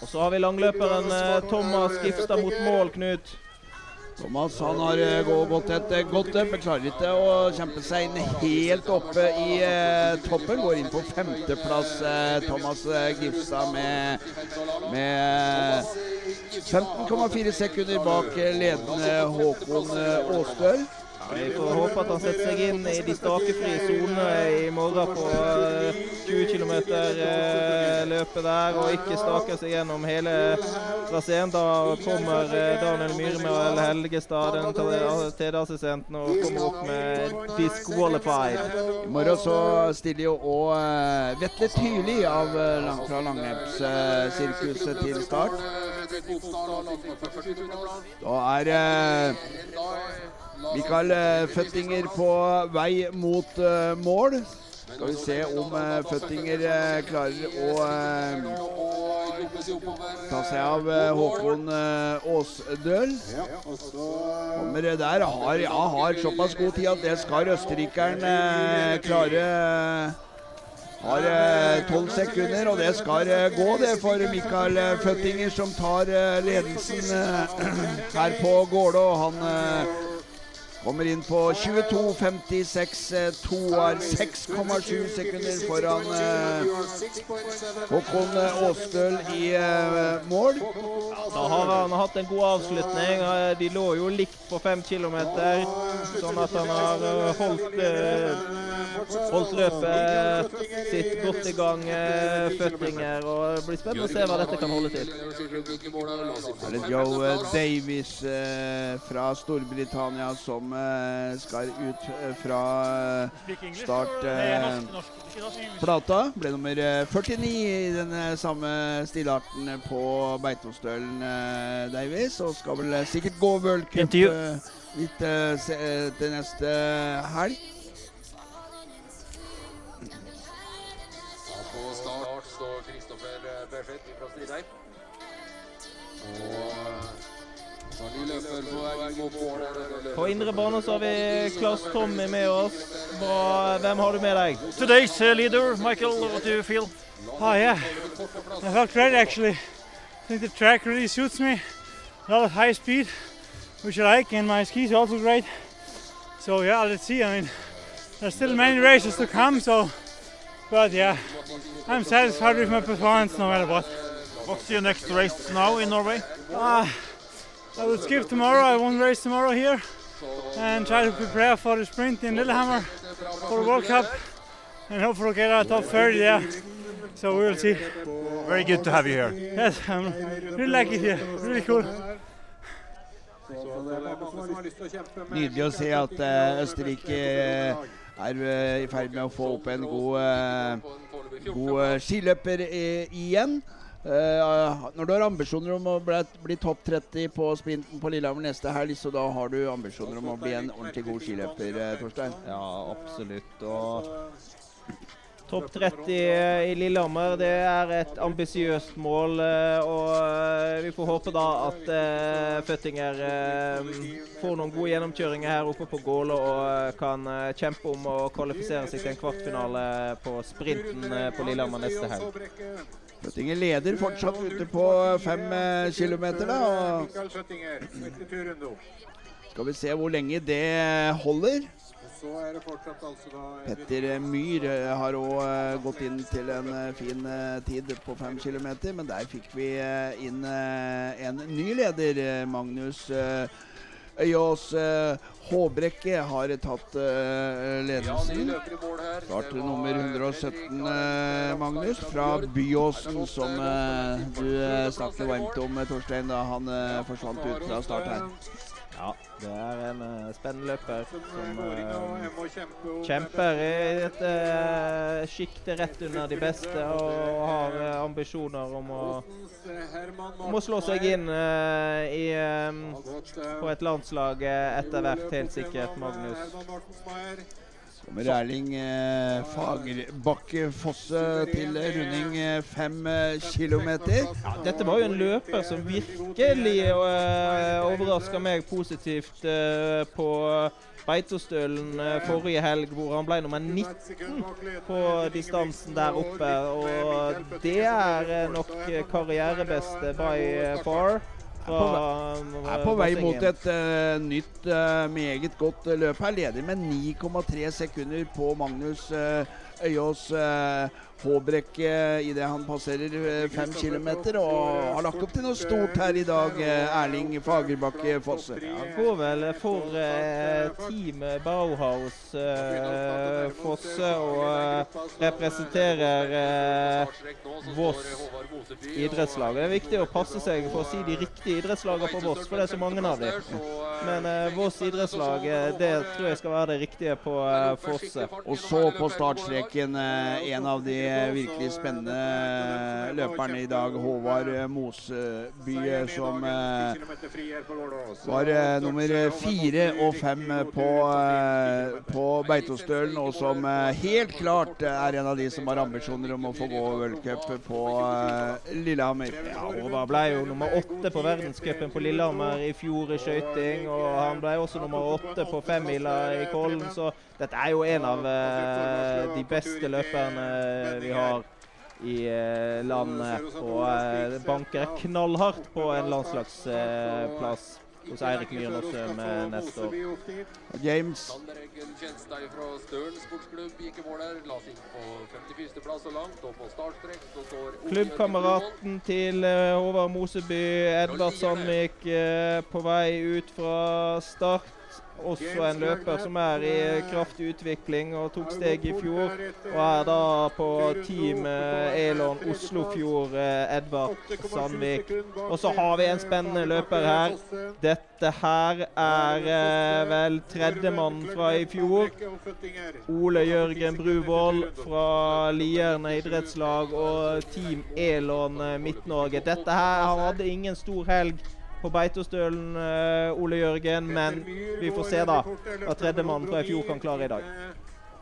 Og så har vi langløperen eh, Thomas Gifstad mot mål, Knut. Thomas han har eh, gått et eh, godt løp, men klarer ikke å kjempe seg inn helt oppe i toppen. Går inn på femteplass, Thomas Gifstad med, med 15,4 sekunder bak ledende Håkon Aastøl. Vi får håpe at han setter seg inn i de stakefrie sonene i morgen på eh, 20 km løpet der, og ikke staker seg gjennom hele traseen. Da kommer eh, Daniel Myremel Helgestad, den TD-assistenten, og kommer opp med 'disqualified'. I morgen så stiller jo òg Vetle Tyli av langt fra Langrepssirkuset til start. Da er eh, Mikael eh, Føttinger på vei mot eh, mål. Skal vi se om eh, Føttinger klarer å ta seg av Håkon Aasdøl. Kommer der. Har, ja, har såpass god tid at det skal østerrikeren klare. Har tolv sekunder, og det skal gå det for Mikael Føttinger, som tar ledelsen [CLEARS THROAT] her på Gålå. Han kommer inn på 22.56. eh, Toar 6,7 sekunder foran eh, Håkon eh, Aastøl i eh, mål. Da har han hatt en god avslutning. Eh, De lå jo likt på fem kilometer, sånn at han har eh, holdt, eh, holdt løpet sitt godt i gang, eh, Føttinger. Og det blir spennende å se hva dette kan holde til. Det er Joe eh, Davies eh, fra Storbritannia som eh, skal ut eh, fra startplata. start eh, plata. Ble nummer eh, 49 i den samme stilarten på Beitostølen, Davies. Og skal vel sikkert gå World Cup litt til neste helg. På start står Kristoffer Berseth fra Stridheim. Og på vei mot mål. På indre bane så har vi Klaus Tommy med oss. Bra. Hvem har du med deg? Today's uh, leader, Michael, what do you feel? Oh yeah, I felt great actually. I think the track really suits me. A lot of high speed, which I like, and my skis are also great. So yeah, let's see. I mean, there's still many races to come. So, but yeah, I'm satisfied with my performance no matter what. What's your next race now in Norway? Uh, I will skip tomorrow. I won't race tomorrow here, and try to prepare for the sprint in Lillehammer for the World Cup, and hopefully get a top 30 there. So we'll see. Very good to have you here. Yes, I'm really lucky here. Really cool. Nydelig å se at eh, Østerrike eh, er eh, i ferd med å få opp en god, god skiløper igjen. Eh, når du har ambisjoner om å bli, bli topp 30 på sprinten på Lillehammer neste helg, så da har du ambisjoner om å bli en ordentlig god skiløper, eh, Torstein? Ja, absolutt. Og Topp 30 i Lillehammer det er et ambisiøst mål. eh, Og eh, vi får håpe da at eh, Føttinger eh, får noen gode gjennomkjøringer her oppe på Gålå og eh, kan eh, kjempe om å kvalifisere seg til en kvartfinale på sprinten eh, på Lillehammer neste helg. Føttinger leder fortsatt ute på fem eh, kilometer, da. Skal vi se hvor lenge det holder. Petter Myhr eh, har òg gått inn til en eh, fin eh, tid på fem kilometer, men der fikk vi eh, inn eh, en ny leder. eh, Magnus eh, Øyås eh, Håbrekke har tatt eh, ledelsen. Start nummer 117, eh, Magnus, fra Byåsen, som du snakket varmt om, Torstein, da han forsvant ut fra start her. Ja, det er en uh, spennende løper som eh, om kjemper i et uh, sjikte rett under de beste og har uh, ambisjoner om å, om å slå seg inn eh, i, um, på et landslag eh, etter hvert, helt sikkert, Magnus. Kommer Erling eh, Fagerbakke Fosse til runding eh, fem eh, kilometer. Ja, dette var jo en løper som virkelig eh, overraska meg positivt eh, på Beitostølen eh, forrige helg, hvor han ble nummer 19 på distansen der oppe. Og det er eh, nok karrierebeste by eh, far. Fra, Er på vei mot et uh, nytt, uh, meget godt eh, løp her. Leder med 9,3 sekunder på Magnus uh, Øyås uh, Håbrekk uh, idet han passerer uh, fem kilometer. Og har lagt opp til noe stort her i dag, eh, Erling Fagerbakke Fosse. Han går vel for eh, Team Bauhaus eh, Fosse og eh, representerer eh, Voss idrettslag. Det er viktig å passe seg for å si de riktige idrettslagene på Voss, for det er så mange av dem. Men eh, Voss idrettslag, eh, det tror jeg skal være det riktige på eh, Fosse. Og så på startstreken eh, en av de eh, virkelig spennende løperen i dag, Håvard Moseby, som eh, var eh, nummer fire og fem på, eh, på Beitostølen, og som helt klart er en av de som har ambisjoner om å få gå v-cup på eh, Lillehammer. Ja, Håvard ble jo nummer åtte på verdenscupen på Lillehammer i fjor i skøyting. Og han ble også nummer åtte på femmila i Kollen, så dette er jo en av de beste løperne vi har i eh, landet. Og eh, banker knallhardt på en landslagsplass hos Eirik Myhren Aasum med neste år. James Sander Eggen Kjenstad fra Støren sportsklubb gikk i mål her. La seg inn på 51. plass så langt. Og på startstrek så står Klubbkameraten til eh, Håvard Moseby, Edvard Sandvik, eh, på vei ut fra start. Også en løper som er i kraftig utvikling og tok steg i fjor. Og er da på team eh, Elon Oslofjord, eh, Edvard Sandvik. Og så har vi en spennende løper her. Dette her er eh, vel tredjemann fra i fjor. Ole Jørgen Bruvoll fra Lierne idrettslag og Team Elon Midt-Norge. Dette her, Han hadde ingen stor helg på Beitostølen, eh, Ole Jørgen, men vi får se da hva tredjemann fra i fjor kan klare i dag.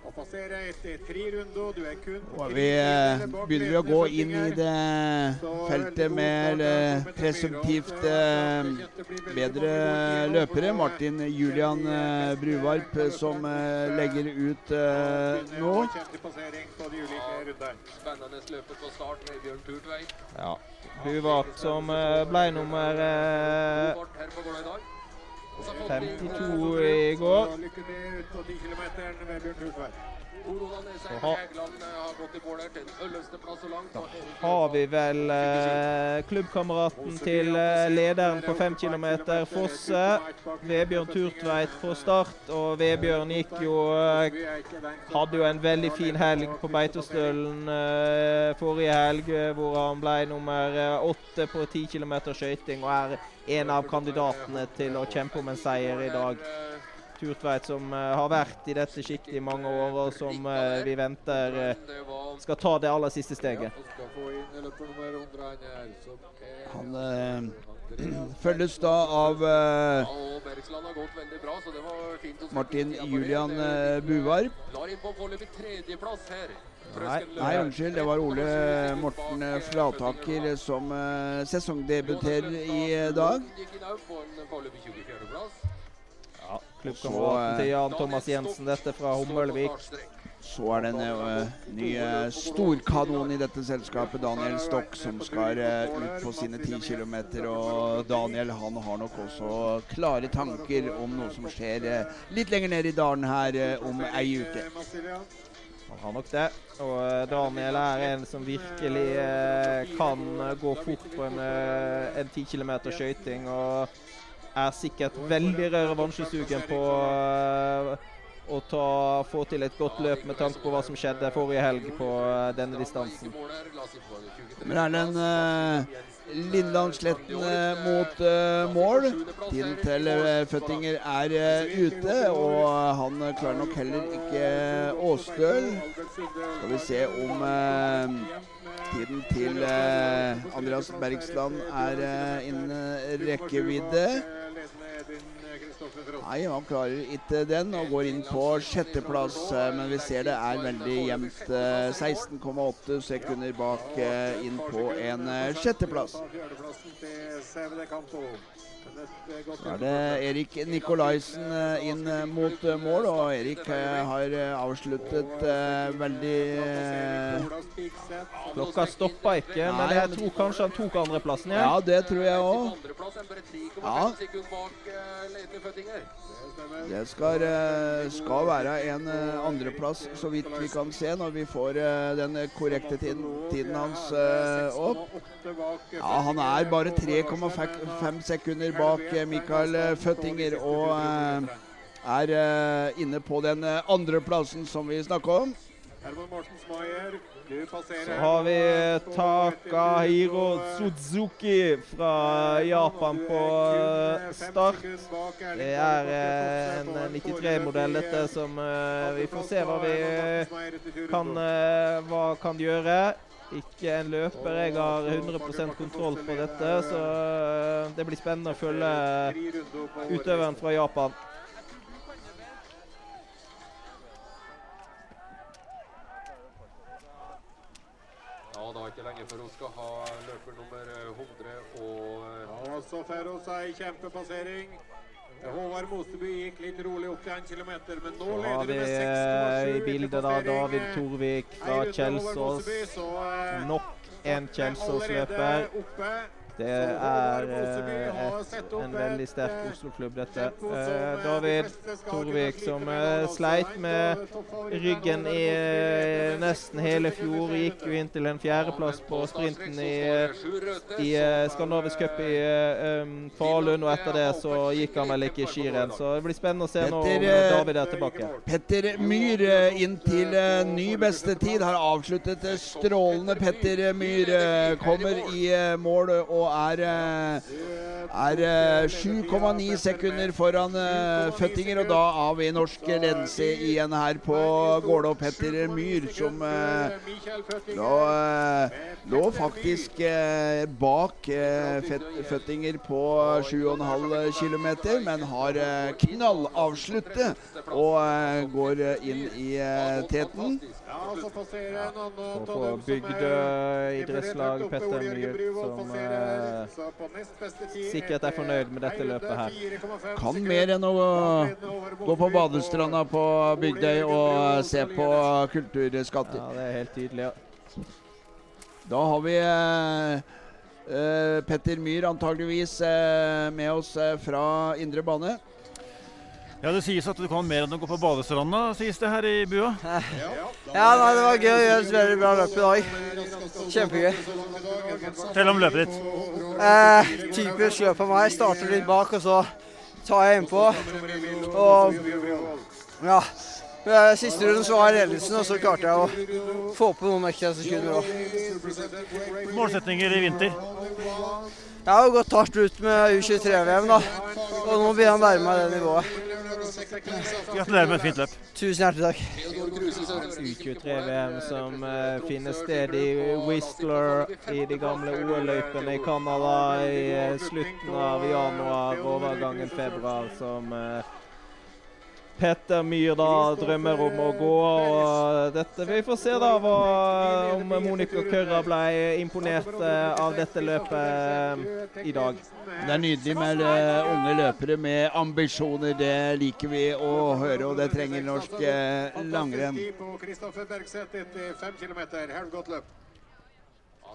Å passere etter tre runder, du kun Og vi eh, begynner vi å gå inn i det feltet med eh, presumptivt eh, bedre løpere. Martin Julian eh, Bruvarp eh, som eh, legger ut eh, nå. Spennende løpet på start med Bjørn Turtveit. Buvak som eh, ble nummer eh, Fart her på Gålå i dag. 52 i går. Lykke til ut på 10 km med Bjørn Tursveit. Roland Esheim Så har- Hægeland har gått i mål her til den 11. plass så langt. Og Erik har vi vel eh, klubbkameraten til eh, lederen på 5 km, Fosse. Vebjørn Turtveit på start, og Vebjørn gikk jo eh, Hadde jo en veldig fin helg på Beitostølen eh, forrige helg, eh, hvor han ble nummer eh, åtte på 10 km skøyting og er en av kandidatene til å kjempe om en seier i dag. Turtveit som eh, har vært i dette sjiktet i mange år, og som eh, vi venter eh, skal ta det aller siste steget. Han eh, [CLEARS THROAT] følges da av se. Martin Julian Buvar. Lar inn på foreløpig tredjeplass her. Nei, nei, unnskyld. Det var Ole Morten Flataker som sesongdebuterer i dag. Klubbkameraten til Jan Thomas Jensen, dette fra Hummelvik. Så er det en uh, ny eh, storkanon i dette selskapet, Daniel Stokk, som skal uh, ut på sine 10 km. Og Daniel han har nok også klare tanker om noe som skjer eh, litt lenger ned i dalen her eh, om ei uke. Han har nok det. Og eh, Daniel er en som virkelig eh, kan eh, gå fort på en, eh, en 10 km skøyting. Og er sikkert veldig revansjesugen på eh, å ta, få til et godt løp med tanke på hva som skjedde forrige helg på eh, denne distansen. Men er det en uh, Lindlandssletten uh, mot uh, mål. Tiden til Føttinger er eh, ute, og han klarer nok heller ikke Åsdøl. Skal vi se om eh, tiden til eh, Andreas Bergsland er innen rekkevidde. Nei, han klarer ikke den og går inn på sjetteplass. eh, Men vi ser det er veldig jevnt. eh, 16,8 sekunder bak eh, inn på en eh, sjetteplass. Så er det Erik Nikolaisen eh, inn eh, mot eh, mål, og Erik har avsluttet veldig Klokka stoppa ikke, men jeg tror kanskje han tok andreplassen. Ja, det tror jeg òg. Andreplass er bare 3,5 Ja. Det skal, eh, skal være en eh, andreplass, så vidt vi kan se, når vi får eh, den korrekte tiden, tiden hans opp. Ja, han er bare 3,5 sekunder bak Mikael Føttinger og er inne på den andreplassen som vi snakker om. Herman Martens Maier. Så har vi Takahiro Suzuki fra Japan på eh, start. Det er eh, en 93-modell, dette, som eh, Vi får se hva vi kan, eh, hva kan gjøre. Ikke en løper. Jeg har 100% kontroll på dette, så eh, det blir spennende å følge utøveren fra Japan. Er ikke lenge før hun skal ha løper nummer eh, 100 og Ja, så får hun seg kjempepassering. Håvard Mosteby gikk litt rolig opp til 1 km, men nå leder vi med eh, 6,7 i bildet da David Torvik fra Kjelsås. Eh, Nok en Kjelsås-løper. Det er eh, en veldig sterk eh, Oslo-klubb, dette. Eh, David Torvik som sleit med ryggen i nesten hele fjor. Gikk jo inn til en fjerdeplass på sprinten i, i Skandinavisk cup i um, Falun, og etter det så gikk han vel ikke i skirenn. Så det blir spennende å se nå om David er tilbake. Petter Myhr inn til ny beste tid. Har avsluttet strålende. Petter Myhr kommer i mål og er, eh, er eh, 7,9 sekunder foran eh, Føttinger. Og da har vi norsk ledelse igjen her på Gålå. Petter Myhr som eh, lå, eh, lå faktisk eh, bak eh, Føttinger på 7,5 km, men har eh, knallavsluttet og eh, går eh, inn i eh, teten. Ja, Og av Bygdø er idrettslag, Petter Myhr, som sikkert er fornøyd med dette løpet her. Kan mer enn å gå på badestranda på Bygdøy og se på kulturskatter. Ja, det er helt tydelig. ja. Da har vi eh, eh, Petter Myhr antageligvis eh, med oss eh, fra indre bane. Ja, Det sies at du kan mer enn å gå på badestranda, sies det her i bua. Ja, nei, det var gøy å gjøre et veldig bra løp i dag. Kjempegøy. Fortell om løpet ditt. Eh, typisk løp av meg. Starter litt bak, og så tar jeg innpå. Og ja. Siste runden så var jeg ledelsen, og så klarte jeg å få på noen ekstra sekunder òg. Målsetninger i vinter. Jeg har jo gått hardt ut med U23-VM, da. Og nå begynner jeg å nærme meg det nivået. Gratulerer med et fint løp. Tusen hjertelig takk. U23-VM som uh, finner sted i Whistler i de gamle OL-løypene i Canada i uh, slutten av januar, overgangen februar, som eh, Petter Myhr da drømmer om å gå. og dette, Vi får se da hva, om Monica Kørra ble imponert eh, av dette løpet i dag. Det er nydelig med eh, unge løpere med ambisjoner. Det liker vi å høre, og det trenger norsk eh, langrenn. Kristoffer Bergseth etter fem kilometer. Helvgodt løp.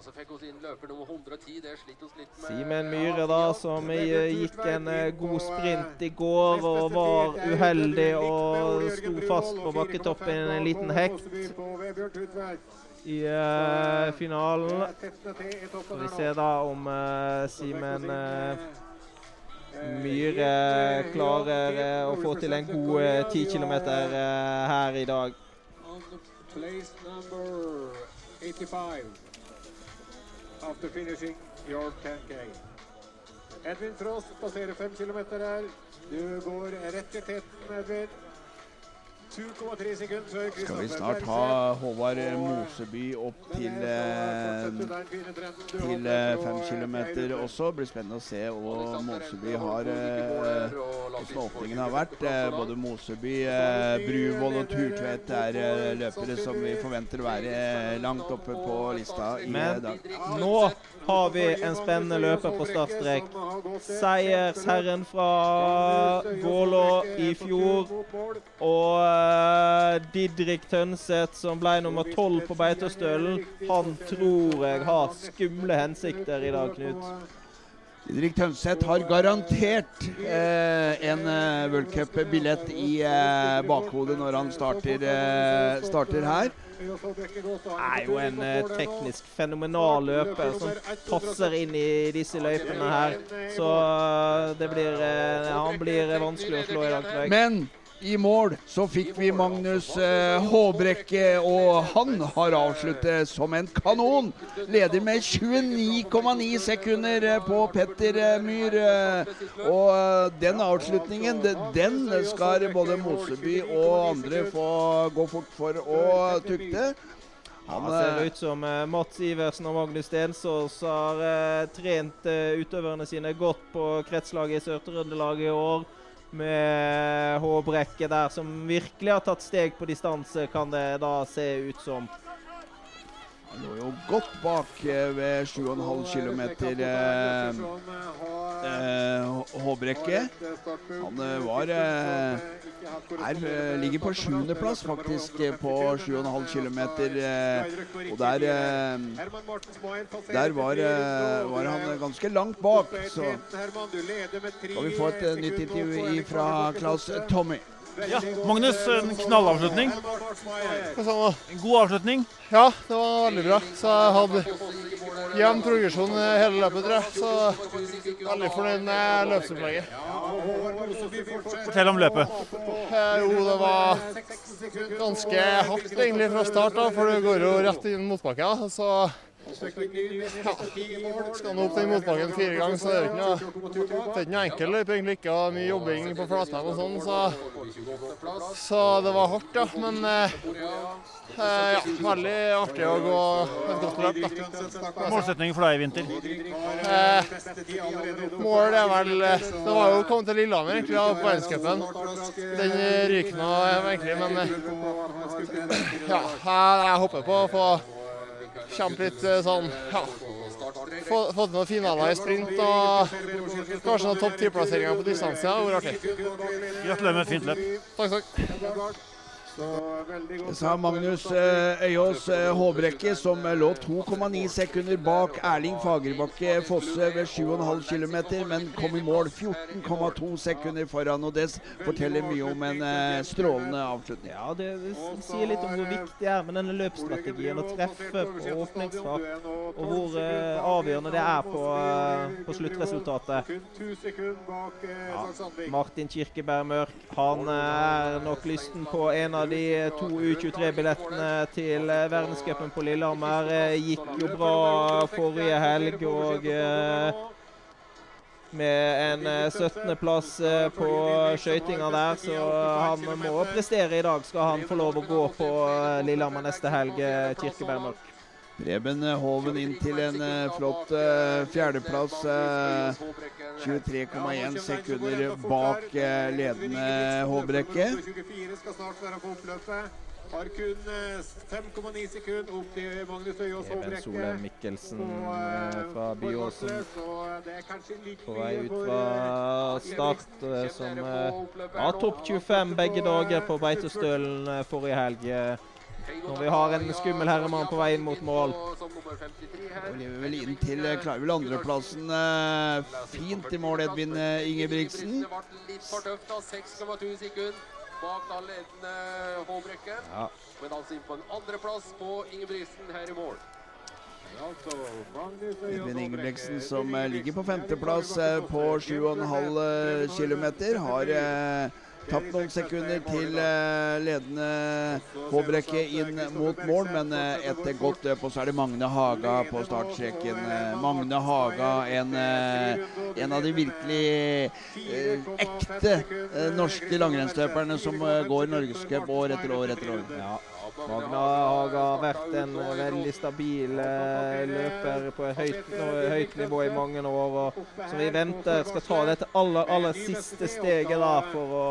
Altså fikk oss inn løper nummer 110. Det sliter oss litt med Simen Myhre da, som eh, gikk en eh, god sprint i går og var uheldig og sto fast på bakketoppen i en liten hekt i eh, finalen. Så vi ser da om uh, Simen eh, Myhre klarer eh, å få til en god uh, 10 km her i dag. Place number 85 after finishing your 10K. Edvin Frost passerer 5 km her. Du går rett i teten, Edvin. 2,3 Skal vi snart ha Håvard Moseby opp til, eh, til eh, fem kilometer også. Det blir spennende å se hva Moseby har eh, hvordan åpningen har vært. Eh, Både Moseby, eh, Bruvoll og Turtvedt er eh, løpere som vi forventer å være eh, langt oppe på lista i dag. Men nå har vi en spennende løper på startstrek. Seiersherren fra Gålå i fjor. Og eh, Didrik Tønseth, som ble nummer tolv på Beitostølen, han tror jeg har skumle hensikter i dag, Knut. Didrik Tønseth har garantert eh, en eh, World Cup-billett i eh, bakhodet når han starter, eh, starter her. Er jo en eh, teknisk fenomenal løper som passer inn i disse løypene her. Så eh, det blir, eh, han blir vanskelig å slå i dag, tror. Men i mål så fikk vi Magnus eh, Håbrekke, og han har avsluttet som en kanon. Leder med 29,9 sekunder eh, på Petter eh, Myhr. Og den avslutningen, den skal både Moseby og andre få gå fort for å tukte. Han ja, ser ut som Mats Iversen og Magnus Stensås har eh, trent eh, utøverne sine godt på kretslaget i Sør-Trøndelag i år. Med Håbrekke der, som virkelig har tatt steg på distanse, kan det da se ut som. Han lå jo godt bak eh, ved 7,5 km. Eh, eh, Håbrekke. Han var eh, er, eh, ligger på sjuendeplass faktisk på 7,5 km. Og der Der var, var han ganske langt bak. Så skal vi få et nytt intervju fra Klaus Tommy. Ja, Magnus, en knallavslutning. En god avslutning. Ja, det var veldig bra. Så jeg hadde jevn progresjon hele løpet, tror jeg. Så veldig fornøyd med løpsopplegget. Fortell om løpet. Eh, jo, det var ganske hardt egentlig fra start da, for det går jo rett inn motbakke. Så ja, skal nå opp den motbakken fire ganger, så det er ikke noe, enkel løype egentlig ikke. Mye jobbing på flatland og sånn, så, så det var hardt, ja. Men eh, eh, ja, veldig artig å gå et godt løp. da. Målsetning for deg i vinter? Eh, mål er vel eh, Det var jo å komme til Lillehammer egentlig da, på verdenscupen. Den ryker nå eh, egentlig, men ja, jeg, jeg håper på å få kjempe litt eh, sånn ja, få, få noen finaler i sprint og kanskje noen topp ti-plasseringer på distanse. Det hadde vært artig. Gratulerer med fint løp. Takk, takk. Det sa Magnus eh, Øyås eh, Håbrekke, som eh, lå 2,9 sekunder bak Erling Fagerbakke Fosse ved 7,5 km, men kom i mål 14,2 sekunder foran. og Det forteller mye om en strålende avslutning. Ja, det, det sier litt om hvor viktig det er med denne løpsstrategien. Å treffe på åpningsfart, og hvor avgjørende det er på, på sluttresultatet. Ja, Martin Kirkeberg Mørk han er nok lysten på en av de to U23-billettene til eh, verdenscupen på Lillehammer. Eh, Gikk jo bra forrige helg, og eh, med en 17.-plass på skøytinga der, så han må prestere i dag. Skal han få lov å gå på Lillehammer neste helg, Kirkebergmørk. Preben Hoven inn til en flott uh, fjerdeplass. Uh, 23,1 sekunder bak ledende Håbrekke. Har kun 5,9 sekunder opp til Magnus Øyås Even Sole Mikkelsen fra Byåsen på vei ut fra start, som var topp 25 begge dager på Beitostølen forrige helg. Når vi har en skummel herremann på vei inn mot mål. Og lever vel inn til Klarer vel andreplassen uh, fint i mål, Edvin uh, Ingebrigtsen. Litt for tøft, da. 6,2 sekunder bak da ledende Håbrekke. Ja. Men altså inn på en andreplass på Ingebrigtsen her i mål. Edvin Ingebrigtsen som ligger på femteplass på 7,5 km. Har tapt noen sekunder til uh, ledende Håbrekke inn mot mål, men uh, etter godt løp. Og så er det Magne Haga på startstreken. Uh, Magne Haga, en, en, av de virkelig ekte norske langrennsløperne som går norgescup år etter år etter år. Ja. Magna Haga har vært en veldig stabil eh, løper på høyt, høyt, nivå i mange år. og Så vi venter skal ta dette aller, aller siste steget da for å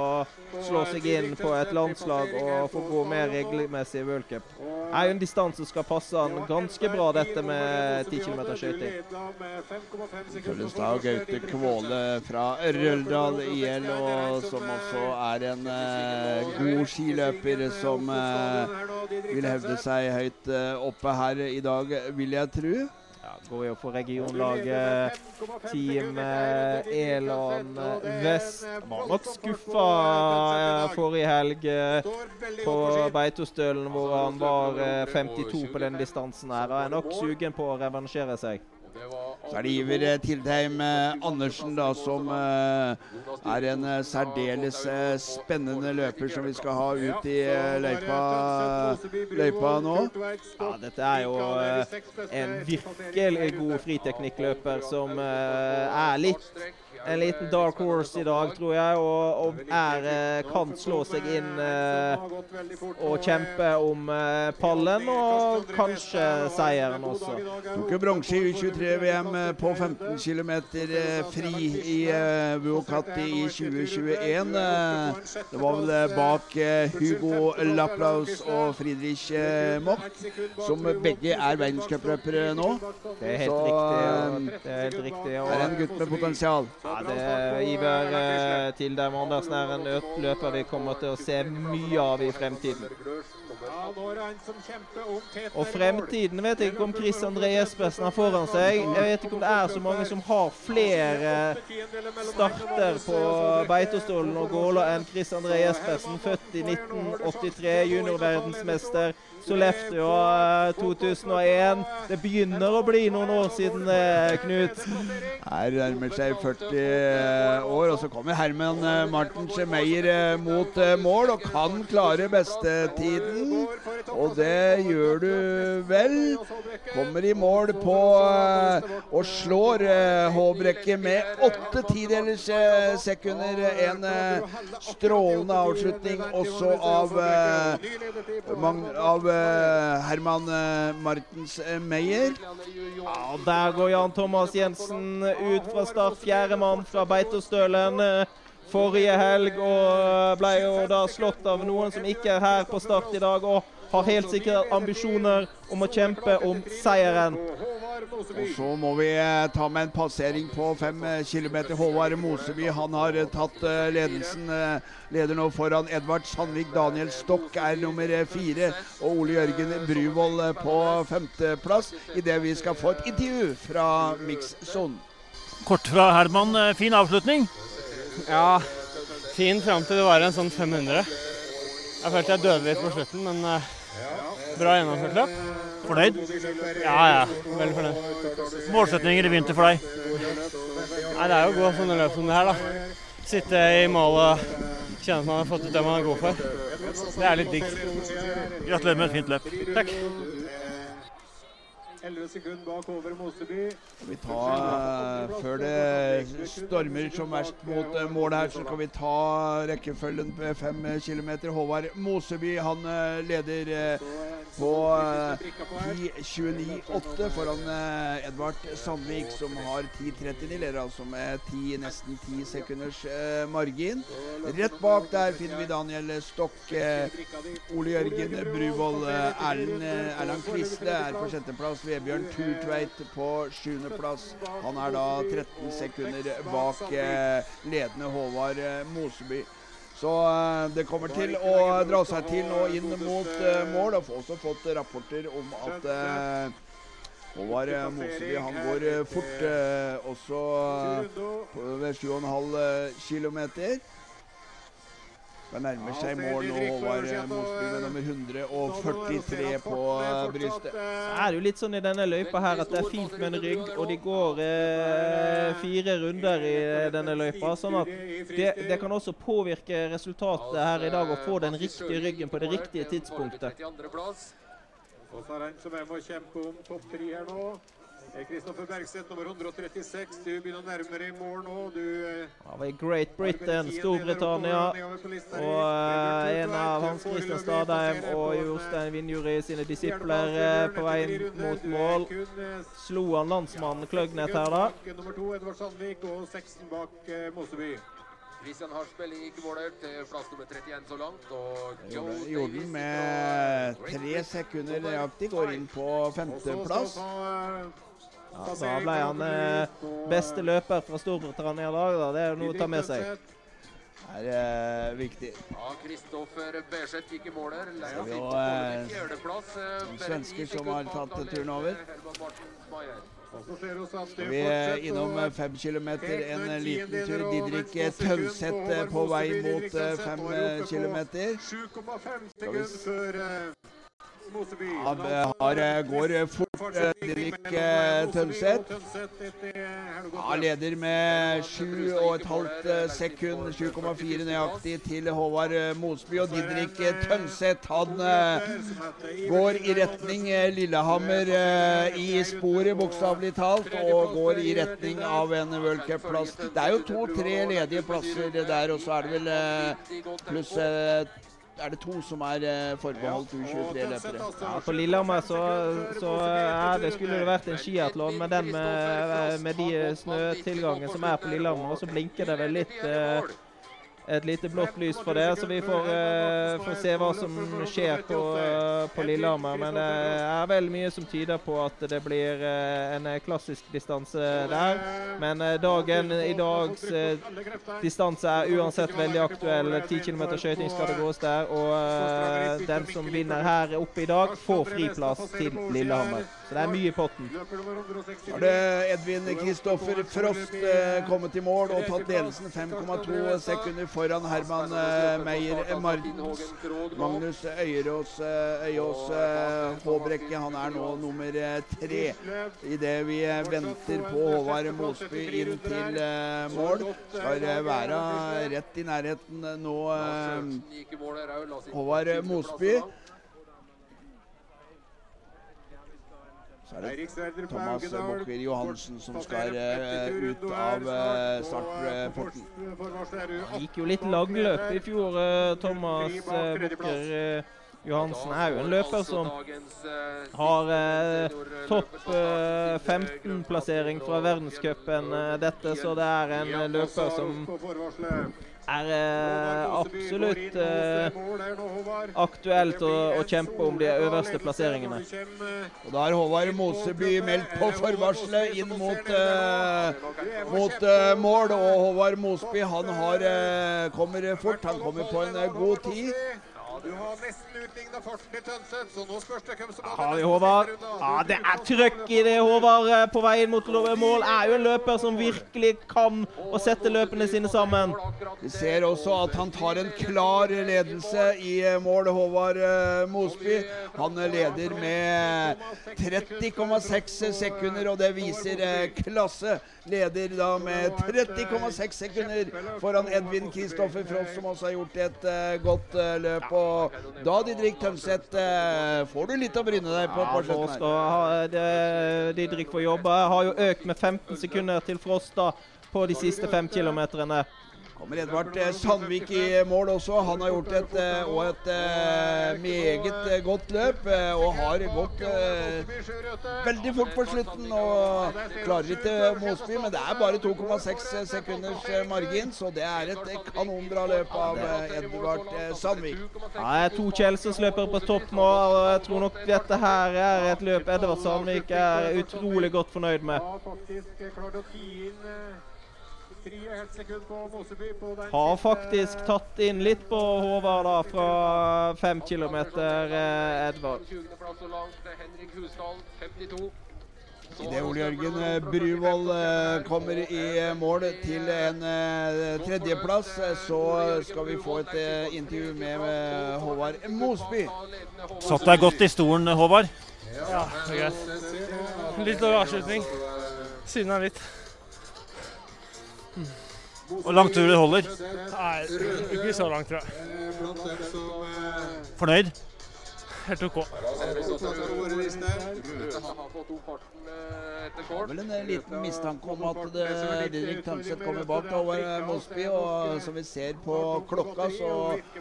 slå seg inn på et landslag og få gå mer regelmessig i World Cup. Det er jo en distanse som skal passe han ganske bra, dette med 10 km skøyting. Følgestad og Gaute Kvåle fra Røldal IL, og som også er en uh, god skiløper som uh, vil hevde seg høyt uh, oppe her i dag, vil jeg tro. Ja, går jo for regionlaget. Team eh, Elon Vest var nok skuffa eh, forrige helg eh, på Beitostølen, hvor han var 52 på den distansen her. Og er nok sugen på å revansjere seg. Så er det Iver Tildheim Andersen, da, som er en særdeles spennende løper som vi skal ha ut i løypa, løypa nå. Ja, dette er jo en virkelig god friteknikkløper som er litt en liten dark horse i dag, tror jeg, og, og er, eh, kan slå seg inn uh, og kjempe om uh, pallen og kanskje seieren også. Tok jo bronse i U23-VM på 15 km fri i Vuokatti i 2021. det var vel bak Hugo Laplaus og Friedrich Mock, som begge er verdenscupløpere nå. Det er helt Så, riktig. det er helt riktig. Og, er en gutt med potensial. Det Iver eh, Tildheim Andersen er en løper vi kommer til å se mye av i fremtiden. Og fremtiden vet jeg ikke om Chris André Jespersen har foran seg. Jeg vet ikke om det er så mange som har flere starter på Beitostolen og Gåla enn Chris André Jespersen, født i 1983, juniorverdensmester. Sollefteå 2001. Det begynner å bli noen år siden, Knut. Her nærmer seg 40 år, og så kommer Herman Martin Schemeier mot mål og kan klare bestetiden. Og det gjør du vel. Kommer i mål på og slår Håbrekke med åtte tidelers sekunder. En strålende avslutning også av, av Herman Martens Meyer. Ja, der går Jan Thomas Jensen ut fra start. Fjerdemann fra Beitostølen forrige helg og ble jo da slått av noen som ikke er her på start i dag. og har helt sikkert ambisjoner om å kjempe om seieren. Og så må vi ta med en passering på fem kilometer. Håvard Moseby han har tatt ledelsen. Leder nå foran Edvard Sandvik. Daniel Stokk er nummer fire. Og Ole Jørgen Bruvoll på femteplass idet vi skal få et intervju fra Mix Zone. Kort fra Herman. Fin avslutning? Ja, fin fram til det var en sånn 500. Jeg følte jeg døde litt på slutten, men uh, bra gjennomført løp. Fornøyd? Ja, ja. Veldig fornøyd. Målsetninger i vinter for deg? Nei, Det er jo å gå sånne løp som det her, da. Sitte i mål og kjenne at man har fått ut det man er god for. Det er litt digg. Gratulerer med et fint løp. Takk. 11 sekunder bak over Moseby. Skal vi ta, eh, Før det stormer som verst mot eh, mål her, så skal vi ta rekkefølgen på 5 km. Håvard Moseby han eh, leder på eh, 10.29,8 foran Edvard Sandvik, som har 10.39. Leder altså med 10, nesten 10 sekunders margin. Rett bak der finner vi Daniel Stokk, eh, Ole Jørgen Bruvoll, Erlend Erland er på sjetteplass. Vebjørn Turtveit på sjuendeplass. Han er da 13 sekunder bak eh, ledende Håvard eh, Moseby. Så eh, det kommer til å dra seg til nå inn mot mål. Og også fått rapporter om at Håvard Moseby han går fort, også ved 7,5 km. Det nærmer seg mål nå, Håvard Mosby med nummer 143 på eh, brystet. Så er det jo litt sånn i denne løypa her at det er fint med en rygg, og de går eh, fire runder i denne løypa. Sånn at det, det kan også påvirke resultatet her i dag, å få den riktige ryggen på det riktige tidspunktet. Og så er det en som er med å kjempe om topp tre her nå. Kristoffer Bergseth, nummer 136. Du begynner nærmere i mål nå. Du ja, Det var i Great Britain, Storbritannia. Og uh, en av Hans Christian Stadheim og Jostein Vinjuri sine disipler eh, på vei mot mål. Slo han landsmannen Kløgnet her, da? Nummer to, Edvard Sandvik, og 16 bak Mosseby. Moseby. Christian Harsbell gikk måler til plass nummer 31 så langt. Og Joe Davis gjorde den med tre sekunder nøyaktig. Går inn på femteplass. Ja, da ble han eh, beste løper fra Storbritannia i dag. da. Det er noe å ta med seg. Det er eh, viktig. Ja, Kristoffer Berseth gikk i mål her. Leia på eh, fjerdeplass. eh, noen svensker som har tatt turen over. Så vi er eh, innom eh, fem kilometer, en liten tur. Didrik Tønseth på vei mot fem kilometer. 7,5 sekunder før. Han har, eh, går eh, fort, Didrik eh, Tønseth. Han leder med 7,5 sekund, 7,4 nøyaktig til Håvard Mosby. Og Didrik Tønseth. Han går i retning eh, Lillehammer eh, i sporet, bokstavelig talt, og går i retning av en World Cup-plass. Det er jo to-tre ledige plasser der, og så er det vel pluss er det to som er eh, forbeholdt U23-løpere. Ja, på Lillehammer så, så ja, det skulle det vært en skiatlon, men den med, med de snøtilgangen som er på Lillehammer, og så blinker det vel litt eh, et lite blått lys for det, så vi får, uh, får se hva som skjer på, uh, på Lillehammer. Men det er vel mye som tyder på at det blir uh, en klassisk distanse der. Men eh, dagen i dags distanse er uansett veldig aktuell. 10 km skøyting skal det gås der. Og den som vinner her oppe i dag, får friplass til Lillehammer. Så det er mye i potten. Har det Edvin Kristoffer Frost eh, kommet i mål og tatt ledelsen 5,2 sekunder foran Herman eh, Meyer Martens. Magnus Øyerås, eh, Øyås eh, Håbrekke han er nå nummer eh, tre. Idet vi eh, venter på Håvard Mosby inn til eh, mål. Skal eh, være rett i nærheten eh, nå, eh, Håvard Mosby. Så er det Thomas Bokker Johansen som skal uh, ut av uh, startporten. Uh, gikk jo litt langløp i fjor, eh, Thomas Bokker. Eh, Johansen er jo en løper som har eh, topp eh, 15-plassering fra verdenscupen, eh, dette, så det er en eh, løper som er eh, absolutt eh, aktuelt å, å kjempe om de øverste plasseringene. Og da har Håvard Moseby meldt på forvarselet inn mot, eh, mot eh, mål. Og Håvard Mosby han har, eh, kommer fort. Han kommer på en eh, god tid. Du har nesten utligna farten til Tønseth, så nå spørs det hvem som Har vi Håvard? Ja, det er trøkk i det, Håvard. eh, På vei inn mot mål. Er jo en løper som virkelig kan å sette løpene sine sammen. Vi ser også at han tar en klar ledelse i eh, mål, Håvard eh, Mosby. Han leder med 30,6 sekunder, og det viser klasse. Leder da med 30,6 sekunder foran Edvin Kristoffer Frost, som også har gjort et godt løp. Og Og da, Didrik Tønseth, eh, får du litt å bryne deg på. Ja, nå skal ha- det- Didrik få jobbe. Har jo økt med 15 sekunder til Frost på de siste fem kilometerne. Kommer Edvard eh, Sandvik i mål også. Han har gjort et, eh, og et eh, meget godt løp. Og har gått veldig fort på slutten. Og klarer ikke Mosby, men det er bare 2,6 sekunders margin. Så det er et kanonbra løp av Edvard Sandvik. Ja, det er to Kjelsås-løpere på topp nå, og jeg tror nok dette her er et løp Edvard Sandvik er utrolig godt fornøyd med. Har faktisk tatt inn litt på Håvard da, fra 5 kilometer, eh, Edvard. 20.-plass så langt. Henrik Husdal 52. Idet Ole Jørgen eh, Bruvoll eh, kommer i eh, mål til en tredjeplass, så skal vi få et intervju med Håvard Mosby. Satt deg godt i stolen, Håvard. Ja, det er greit. Litt dårlig avslutning. Syna litt. Hvor langt tror du det holder? Nei, ikke så langt, tror jeg. Fornøyd? Helt OK. Det er vel en eh, liten mistanke om at det, Didrik Tønseth kommer bak over eh, Mosby. Og som vi ser på klokka, så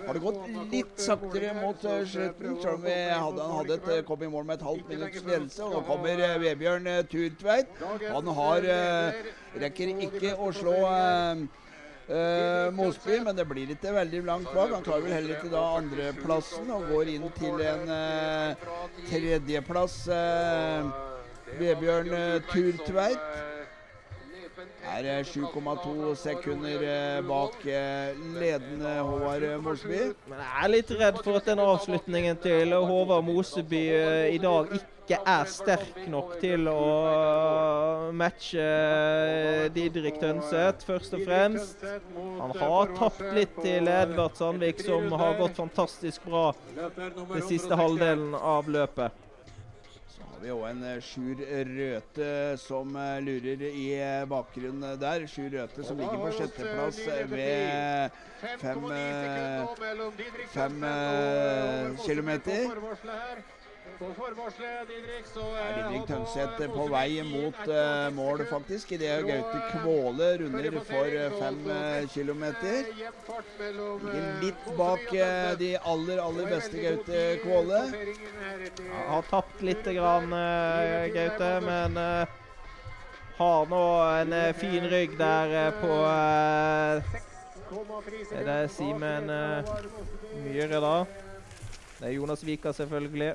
har det gått litt saktere mot eh, slutten. Selv om vi hadde, han hadde et, eh, kom i mål med et halvt minutts ledelse. Og nå kommer eh, Vebjørn eh, Turtveit. Han har eh, rekker ikke å slå eh, eh, Mosby, men det blir ikke veldig langt bak. Han klarer vel heller ikke da andreplassen og går inn til en eh, tredjeplass. Eh, Vebjørn eh, Turtveit er eh, 7,2 sekunder eh, bak eh, ledende Håvard Mosby. Men jeg er litt redd for at den avslutningen til Håvard Moseby eh, i dag ikke er sterk nok til å eh, matche eh, Didrik Tønseth, først og fremst. Han har tapt litt til Edvard Sandvik, som har gått fantastisk bra den siste halvdelen av løpet. Har vi òg en eh, Sjur Røthe som eh, lurer i eh, bakgrunnen der. Sjur Røthe som ligger på sjetteplass eh, ved fem, eh, fem eh, kilometer. Didrik, Didrik Tønseth på vei mot uh, mål, faktisk, idet Gaute Kvåle runder for eh, fem eh, kilometer. Ligger litt bak uh, de aller, aller beste Gaute Kvåle. Ja, har tapt litt, grann, eh, Gaute, men eh, har nå en eh, fin rygg der eh, på Det Er det Simen eh, Myhre, da? Det er Jonas Vika, selvfølgelig.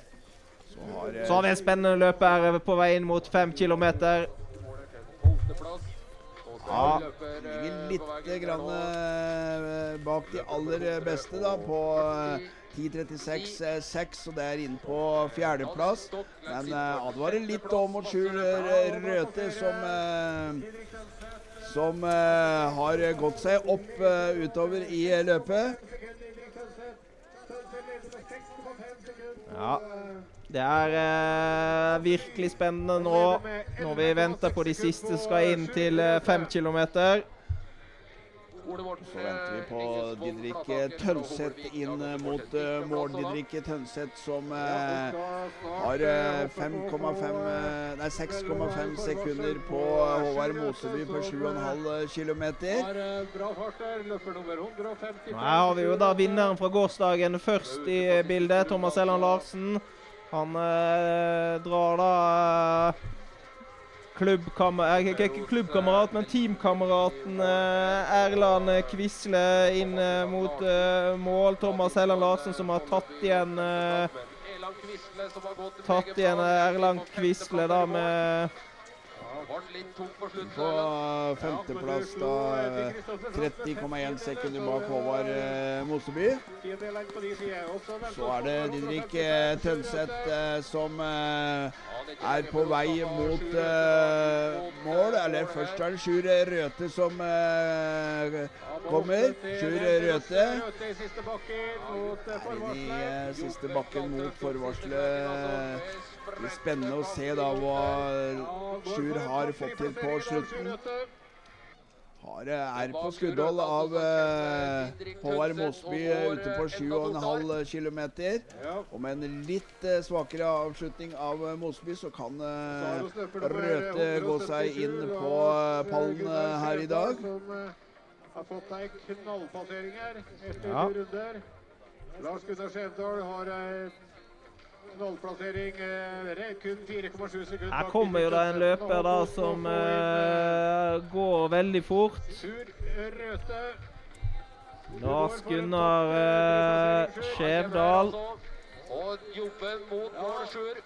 Så har, eh, Så har vi en spennende løper på vei inn mot fem kilometer. Ja, ligger litt grann eh, bak de aller beste, da, på eh, 10.36,6, og det er inne på fjerdeplass. Men eh, advarer litt om mot Sjur eh, Røthe, som eh, som eh, har gått seg opp eh, utover i løpet. Ja. Det er eh, virkelig spennende nå, når vi venter på de siste som skal inn til eh, fem kilometer. Så venter vi på Didrik eh, Tønseth inn eh, mot uh, mål. Didrik Tønseth som uh, har 5,5 Nei, 6,5 sekunder på Håvard Moseby på 7,5 km. Har bra fart der. Løper nummer 150. Nå Her har vi jo da vinneren fra gårsdagen først i bildet, Thomas Elland Larsen. Han eh, drar da eh, eh, ikke klubbkamerat, men teamkameraten eh, Erland Quisle inn eh, mot eh, mål. Thomas Helland Larsen som har tatt igjen Tatt igjen Erland Quisle da med På femteplass da eh, 30,1 sekunder bak Håvard eh, Moseby. Så er det Didrik eh, Tønseth eh, som eh, er på vei mot eh, mål. Eller først er det Sjur Røthe som eh, kommer. Sjur Røthe eh, er i eh, siste bakken mot forvarselet. Spennende å se da hva Sjur har fått til på slutten. Har, eh, er på skuddhold av eh, Håvard Mosby eh, ute på 7,5 km. Og med en litt eh, svakere avslutning av eh, Mosby, så kan eh, Røthe gå seg inn på eh, pallen eh, her i dag. Eh, har fått ei knallpassering her etter Ja. to runder. Lars Gunnar Skjevdal har ei knallplassering. eh, kun 4,7 sekunder Her kommer jo det en løper da som eh, går veldig fort. Lars Gunnar uh, Skjevdal. Og jobben mot mål Sjur.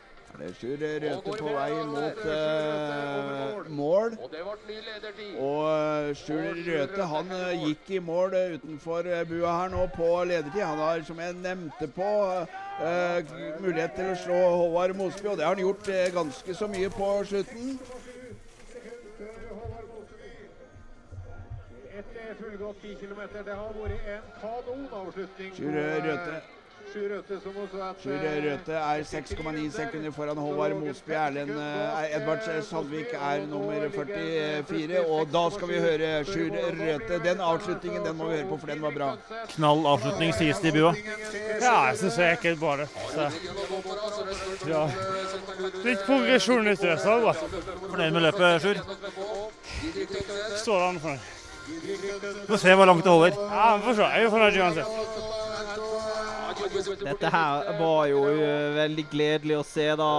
Sjur Røthe på vei mot uh, mål. Og det ble ny ledertid. Og eh, Sjur Røthe han gikk i mål utenfor bua her nå på ledertid. Han har, som jeg nevnte på, uh, mulighet til å slå Håvard Mosby, og det har han gjort uh, ganske så mye på slutten. Et fullgått 10 km. Det har vært en kanonavslutning. Sjur Røthe. Sjur Røthe er 6,9 sekunder foran Håvard Mosby. Erlend eh, Edvard Sandvik er nummer 44. Og da skal vi høre Sjur Røthe. Den avslutningen den må vi høre på, for den var bra. Knall avslutning, sies det i bua. Ja, jeg syns jeg ikke bare så. Ja. Litt progresjon ut i det, så bra. Fornøyd med løpet, Sjur? Står an for. Vi får se hvor langt det holder. Ja, vi får se. Jeg er fornøyd uansett. Dette her var jo eh, veldig gledelig å se, da.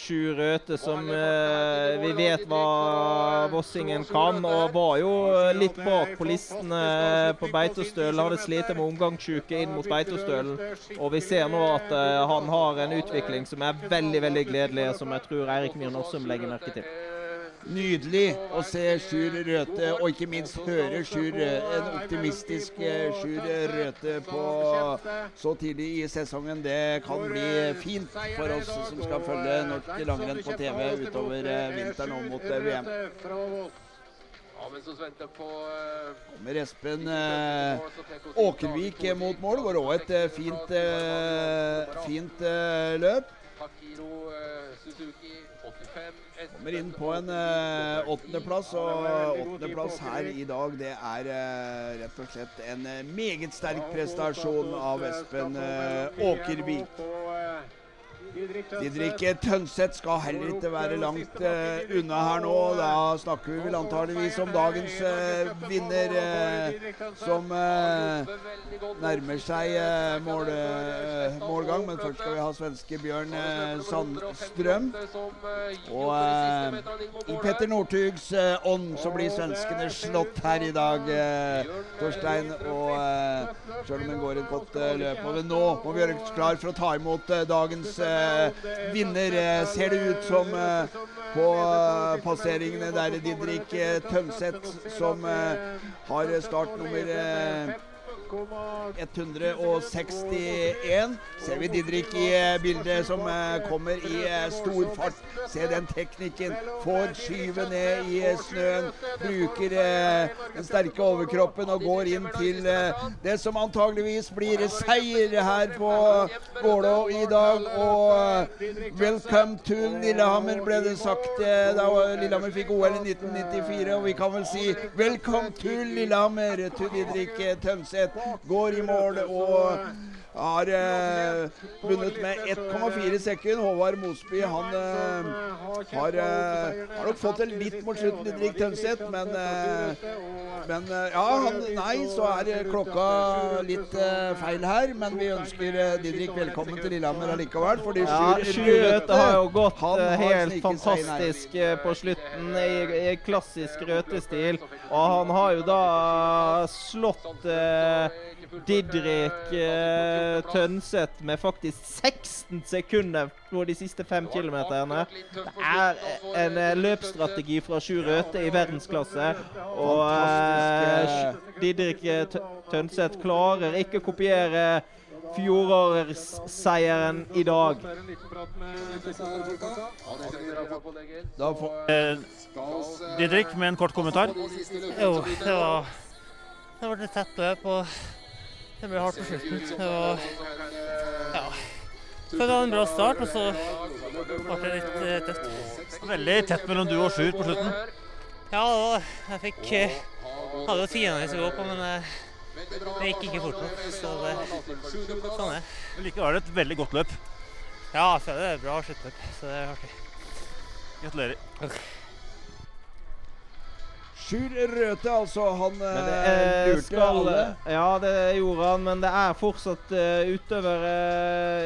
Sju Røte som eh, vi vet hva Vossingen kan, og var jo eh, litt bak på listen eh, på Beitostølen. Hadde slitt med omgangssjuke inn mot Beitostølen. Og vi ser nå at eh, han har en utvikling som er veldig veldig gledelig, som jeg tror Eirik Myhren også legger merke til. Nydelig å se Sjur Røthe, og ikke minst høre Sjur, en optimistisk eh, Sjur Røthe på så tidlig i sesongen. Det kan bli fint for oss som skal følge norsk langrenn på TV utover eh, vinteren og mot eh, VM. Eh, Kommer Espen eh, Åkervik eh, mot mål. Går òg et eh, fint, eh, fint eh, løp. Takiro eh, Suzuki 85. Kommer inn på en eh, åttendeplass, og åttendeplass her i dag, det er eh, rett og slett en eh, meget sterk prestasjon av Espen Åkervik. Didrik Tønseth skal heller ikke være langt uh, unna her nå. Da snakker vi vel antageligvis om dagens uh, vinner, uh, som nærmer seg mål, målgang. Men først skal vi ha svenske Bjørn Sandstrøm. Og i Petter Northugs ånd så blir svenskene slått her i dag, Torstein. Og selv om en går et godt løp over nå, må vi gjøre oss klar for å ta imot dagens eh, vinner. Eh, ser det ut som eh, på eh, passeringene der Didrik eh, Tønseth, som eh, har startnummer eh, 161. Ser vi Didrik i eh, bildet som eh, kommer i eh, stor fart. Se den teknikken. Får skyve ned i snøen. Bruker den sterke overkroppen og går inn til det som antageligvis blir seier her på Gålå i dag. Og welcome to Lillehammer, ble det sagt da Lillehammer fikk OL i 1994. Og vi kan vel si welcome to Lillehammer to Didrik Tønseth. Går i mål og har eh, vunnet med 1,4 sekunder. Håvard Mosby han eh, har, eh, har nok fått det litt mot slutten, Didrik Tønseth, men, eh, men eh, ja, han, nei, så er eh, klokka litt feil her. Men vi ønsker Didrik velkommen til Lillehammer allikevel. Fordi Ja, Sjur Sjur Røthe har jo gått helt fantastisk på slutten i, i klassisk Røte-stil. Og han har jo da slått eh, Didrik eh, Tønseth med faktisk 16 sekunder på de siste fem kilometerne. Det er en eh, løpsstrategi fra Sjur Røthe i verdensklasse. Og eh, Didrik eh, Tønseth klarer ikke å kopiere fjorårsseieren i dag. Da får Eh, Didrik, med en kort kommentar. Jo, det var Det ble et tett løp, og det ble hardt på slutten. Det var Ja. Så det var en bra start, og så ble det litt eh, tøft. Veldig tett mellom du og Sjur på slutten. Ja. Jeg fikk eh, Hadde jo tiendevis å gå på, men eh, det gikk ikke fort nok. Så det, sånn er det. Likevel er det et veldig godt løp. Ja, så det er et bra sluttløp, så det er artig. Gratulerer. Sjur Røthe, altså. Han eh, det er, lurte skal, alle. Ja, det gjorde han, men det er fortsatt uh, utøvere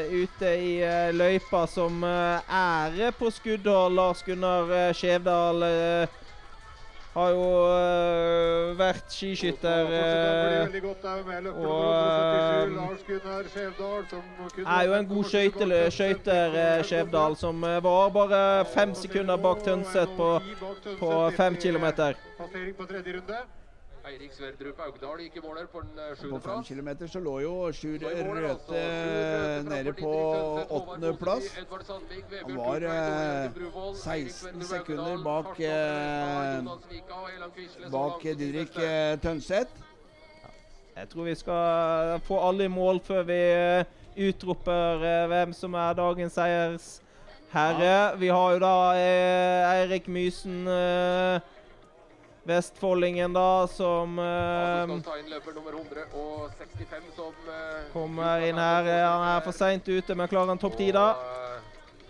uh, ute i uh, løypa som ære på skuddhold. Lars Gunnar Skjevdal har jo uh, vært skiskytter uh, og um, er jo en god skøyter, Skjevdal, som var bare fem sekunder bak Tønseth på, på fem kilometer. Passering på tredje runde. Eirik Sverdrup Augdal gikk i måler på en eh, På fem kilometer så lå jo Sjur Røthe nede på åttendeplass. Han var eh, 16 sekunder bak eh, bak Didrik eh, Tønseth. Jeg tror vi skal få alle i mål før vi eh, utroper eh, hvem som er dagens seiersherre. Vi har jo da eh, Eirik Mysen, eh, vestfoldingen, da, som eh, Skal ta inn løper nummer 165 som eh, kommer inn her. Eh, Han er for seint ute, men klarer han topp ti, da?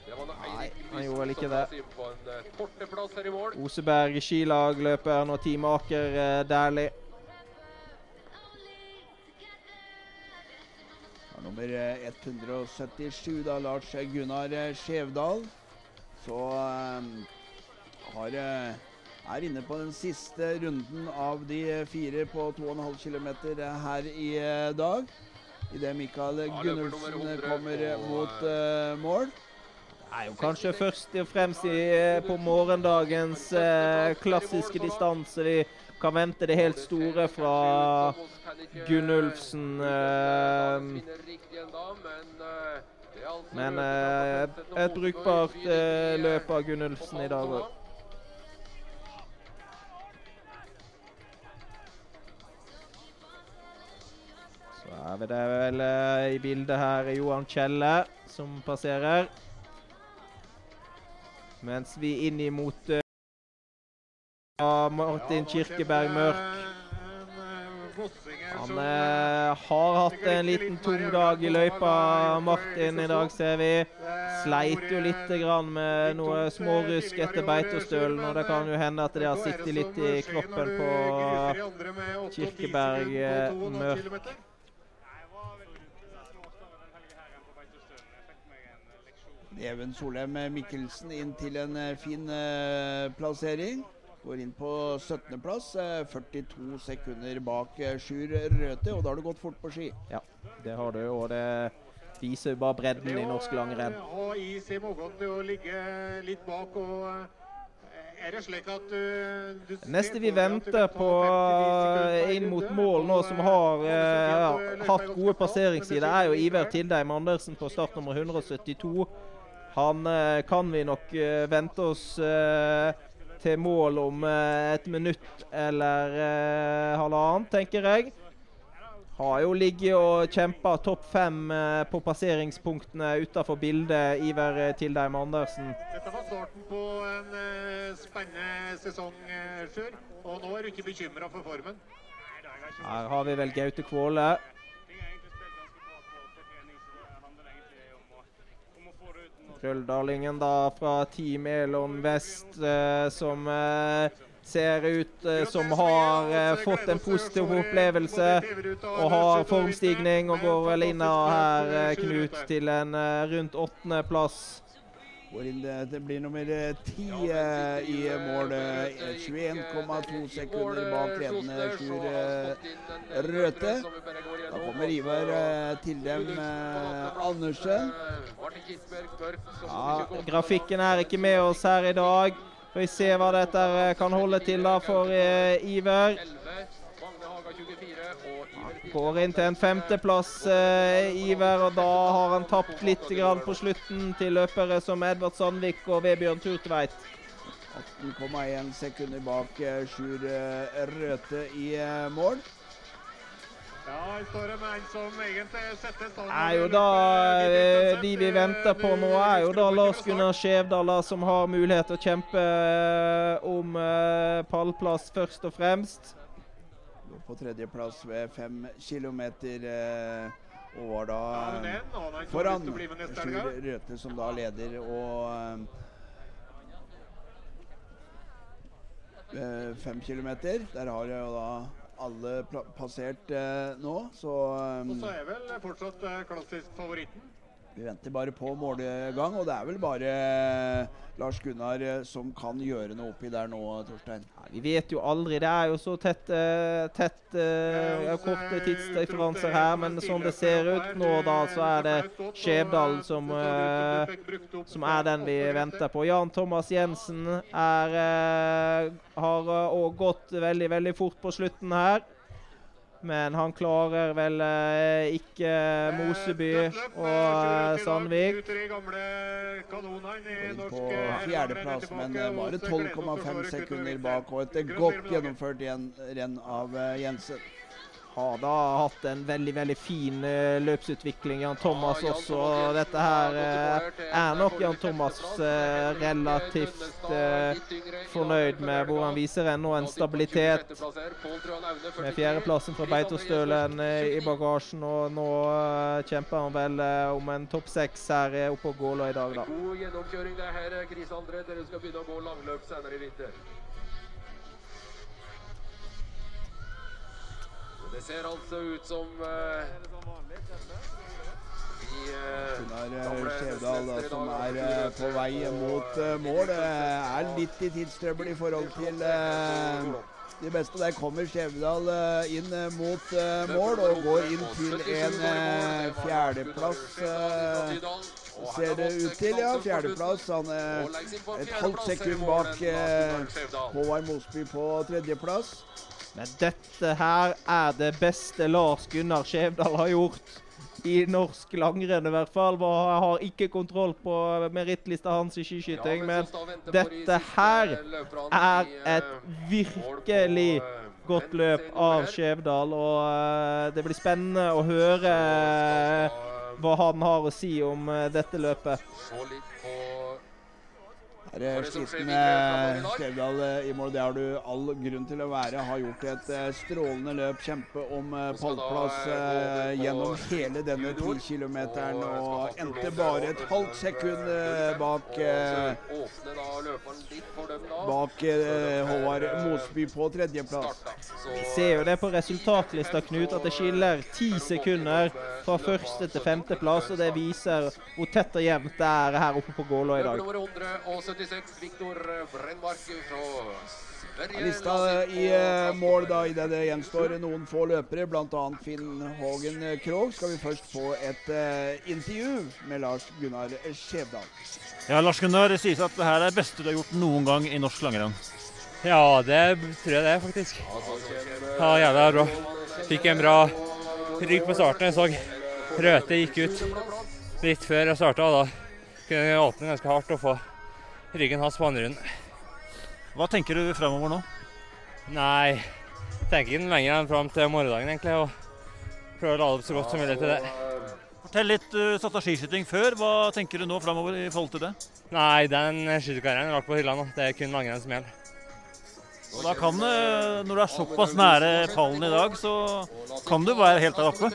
Det var da Eirik han gjorde vel ikke det. eh. Oseberg skilag løper nå Team Aker eh, Dæhlie. Nummer eh, 177, da, Lars Gunnar eh, Skjevdal. Så eh, har eh, er inne på den siste runden av de fire på 2,5 km her i eh, dag. Idet Mikael Gunnulfsen kommer eh, mot uh, mål. Det er jo kanskje først og fremst i, på morgendagens uh, klassiske distanse vi kan vente det helt store fra Gunnulfsen. Uh, men et brukbart løp av Gunnulfsen i dag òg. Så er det vel eh, i bildet her Johan Kjelle som passerer. Mens vi inn imot uh, Martin Kirkeberg Mørk. Han uh, har hatt en liten tung dag i løypa, Martin, i dag, ser vi. Sleit jo litt grann med noe smårusk etter Beitostølen, og det kan jo hende at det har sittet litt i kroppen på Kirkeberg eh, Mørk. Even Solheim Mikkelsen inn til en eh, fin eh, plassering. Går inn på 17.-plass. Eh, 42 sekunder bak eh, Sjur Røthe, og da har det gått fort på ski. Ja, det har du, og det viser jo bare bredden i norsk langrenn. Ha is i magen til å ligge litt bak. og eh, Er det slik at eh, du Neste vi venter på eh, inn mot mål nå, som har eh, hatt gode passeringssider, er jo Iver Tindheim Andersen på start nummer 172. Han eh, kan vi nok eh, vente oss eh, til mål om et minutt eller halvannet, tenker jeg. Har jo ligget og kjempa topp fem på passeringspunktene utafor bildet, Iver Tildheim Andersen. Dette var starten på en spennende sesong, Sjur. Og nå er du ikke bekymra for formen? Her har vi vel Gaute Kvåle. Krølldalingen da fra Team Elon Vest, eh, som eh, ser ut eh, som har eh, fått en positiv opplevelse og har formstigning og går vel inn av her, eh, Knut, til en rundt åttendeplass. Går inn, det, det blir nummer eh, ti eh, i mål. eh, 21,2 sekunder bak ledende Sjur eh, Røthe. Da kommer Ivar til Tildem eh, Andersen. Ja, grafikken er ikke med oss her i dag. Vi ser hva dette eh, kan holde til da for eh, Iver. Går inn til en femteplass, eh, Iver, og da har han tapt litt grann på slutten til løpere som Edvard Sandvik og Vebjørn Turtveit. 18,1 sekunder bak Sjur eh, Røthe i eh, mål. Ja, her står det med en som egentlig setter standarden. er jo da eh, De vi venter på nå, er jo da Lars Gunnar Skjevdal, som har mulighet til å kjempe om pallplass først og fremst. På tredjeplass ved fem kilometer. Eh, og var da foran Sjur Røthe, som da leder. Og eh, fem kilometer. Der har jo da alle passert eh, nå, så Og så er vel fortsatt eh, klassisk favoritten. Vi venter bare på målegang. Og det er vel bare eh, Lars Gunnar eh, som kan gjøre noe oppi der nå, Torstein. Vi vet jo aldri. Det er jo så tett, uh, tett uh, ja, korte tidsdifferanser her, men sånn det ser ut nå, da, så er det Skjevdal som, uh, som er den vi venter på. Jan Thomas Jensen er, har gått veldig, veldig fort på slutten her. Men han klarer vel eh, ikke Moseby og eh, Sandvik. Tre gamle kanonene i norsk På eh, fjerdeplass, men eh, bare 12,5 sekunder bak. Og et godt gjennomført renn av eh, Jensen. Har da hatt en veldig veldig fin uh, løpsutvikling, Jan Thomas også. og Dette her uh, er nok Jan Thomas uh, relativt fornøyd med hvor han viser ennå en stabilitet. Med fjerdeplassen fra Beitostølen i bagasjen, og nå kjemper han vel om en topp seks her oppe på Gålå i dag, da. God gjennomkjøring det er her, Chris André. Dere skal begynne å gå langløp senere i vinter. Det ser altså ut som eh, de eh, Gunnar eh, Skjevdal, da, som er eh, på vei mot eh, mål, eh, er litt i tidstrøbbel i forhold til eh, de beste. Der kommer Skjevdal eh, inn eh, mot eh, mål og går inn til en eh, fjerdeplass. eh, ser det ut til, ja. Fjerdeplass. Han er et halvt sekund bak eh, Håvard Mosby på tredjeplass. Men dette her er det beste Lars Gunnar Skjevdal har gjort. I norsk langrenn i hvert fall. Jeg har ikke kontroll på merittlista hans i skiskyting, men dette her er et virkelig godt løp av Skjevdal. Og eh, det blir spennende å høre eh, hva han har å si om eh, dette løpet. Er sliten eh, Skjevdal eh, i mål. Det har du all grunn til å være. Har gjort et eh, strålende løp. Kjempe om eh, pallplass eh, gjennom hele denne 10 kilometeren. Og endte bare et halvt sekund eh, bak eh. Bak eh, Håvard Mosby på tredjeplass. Vi ser jo det på resultatlista, Knut, at det skiller ti sekunder fra første til femteplass. Og det viser hvor tett og jevnt det er her oppe på Gålå i dag. Nummer 176, Viktor Brennmark fra Sverige. Lista i eh, mål da i det det gjenstår noen få løpere, bl.a. Finn Hågen Krogh, skal vi først få et uh, intervju med Lars Gunnar Skjevdal. Ja, Lars Gunnar, det sies at det her er det beste du har gjort noen gang i norsk langrenn. Ja, det tror jeg det, faktisk. Ja, jævla bra. Fikk en bra rygg på starten. Jeg så Røthe gikk ut litt før jeg starta. Da kunne jeg åpne ganske hardt og få ryggen hans på andre runden. Hva tenker du fremover nå? Nei, jeg tenker ikke lenger enn fram til morgendagen, egentlig. Og prøver å lade opp så godt som mulig til det. Fortell litt Du satte skiskyting før. Hva tenker du nå fremover i forhold til det? Nei, den skytekarrieren er lagt på hylla nå. Det er kun langrenn som gjelder. Og da kan det, når du er såpass nære pallen i dag, så kan du være helt der oppe.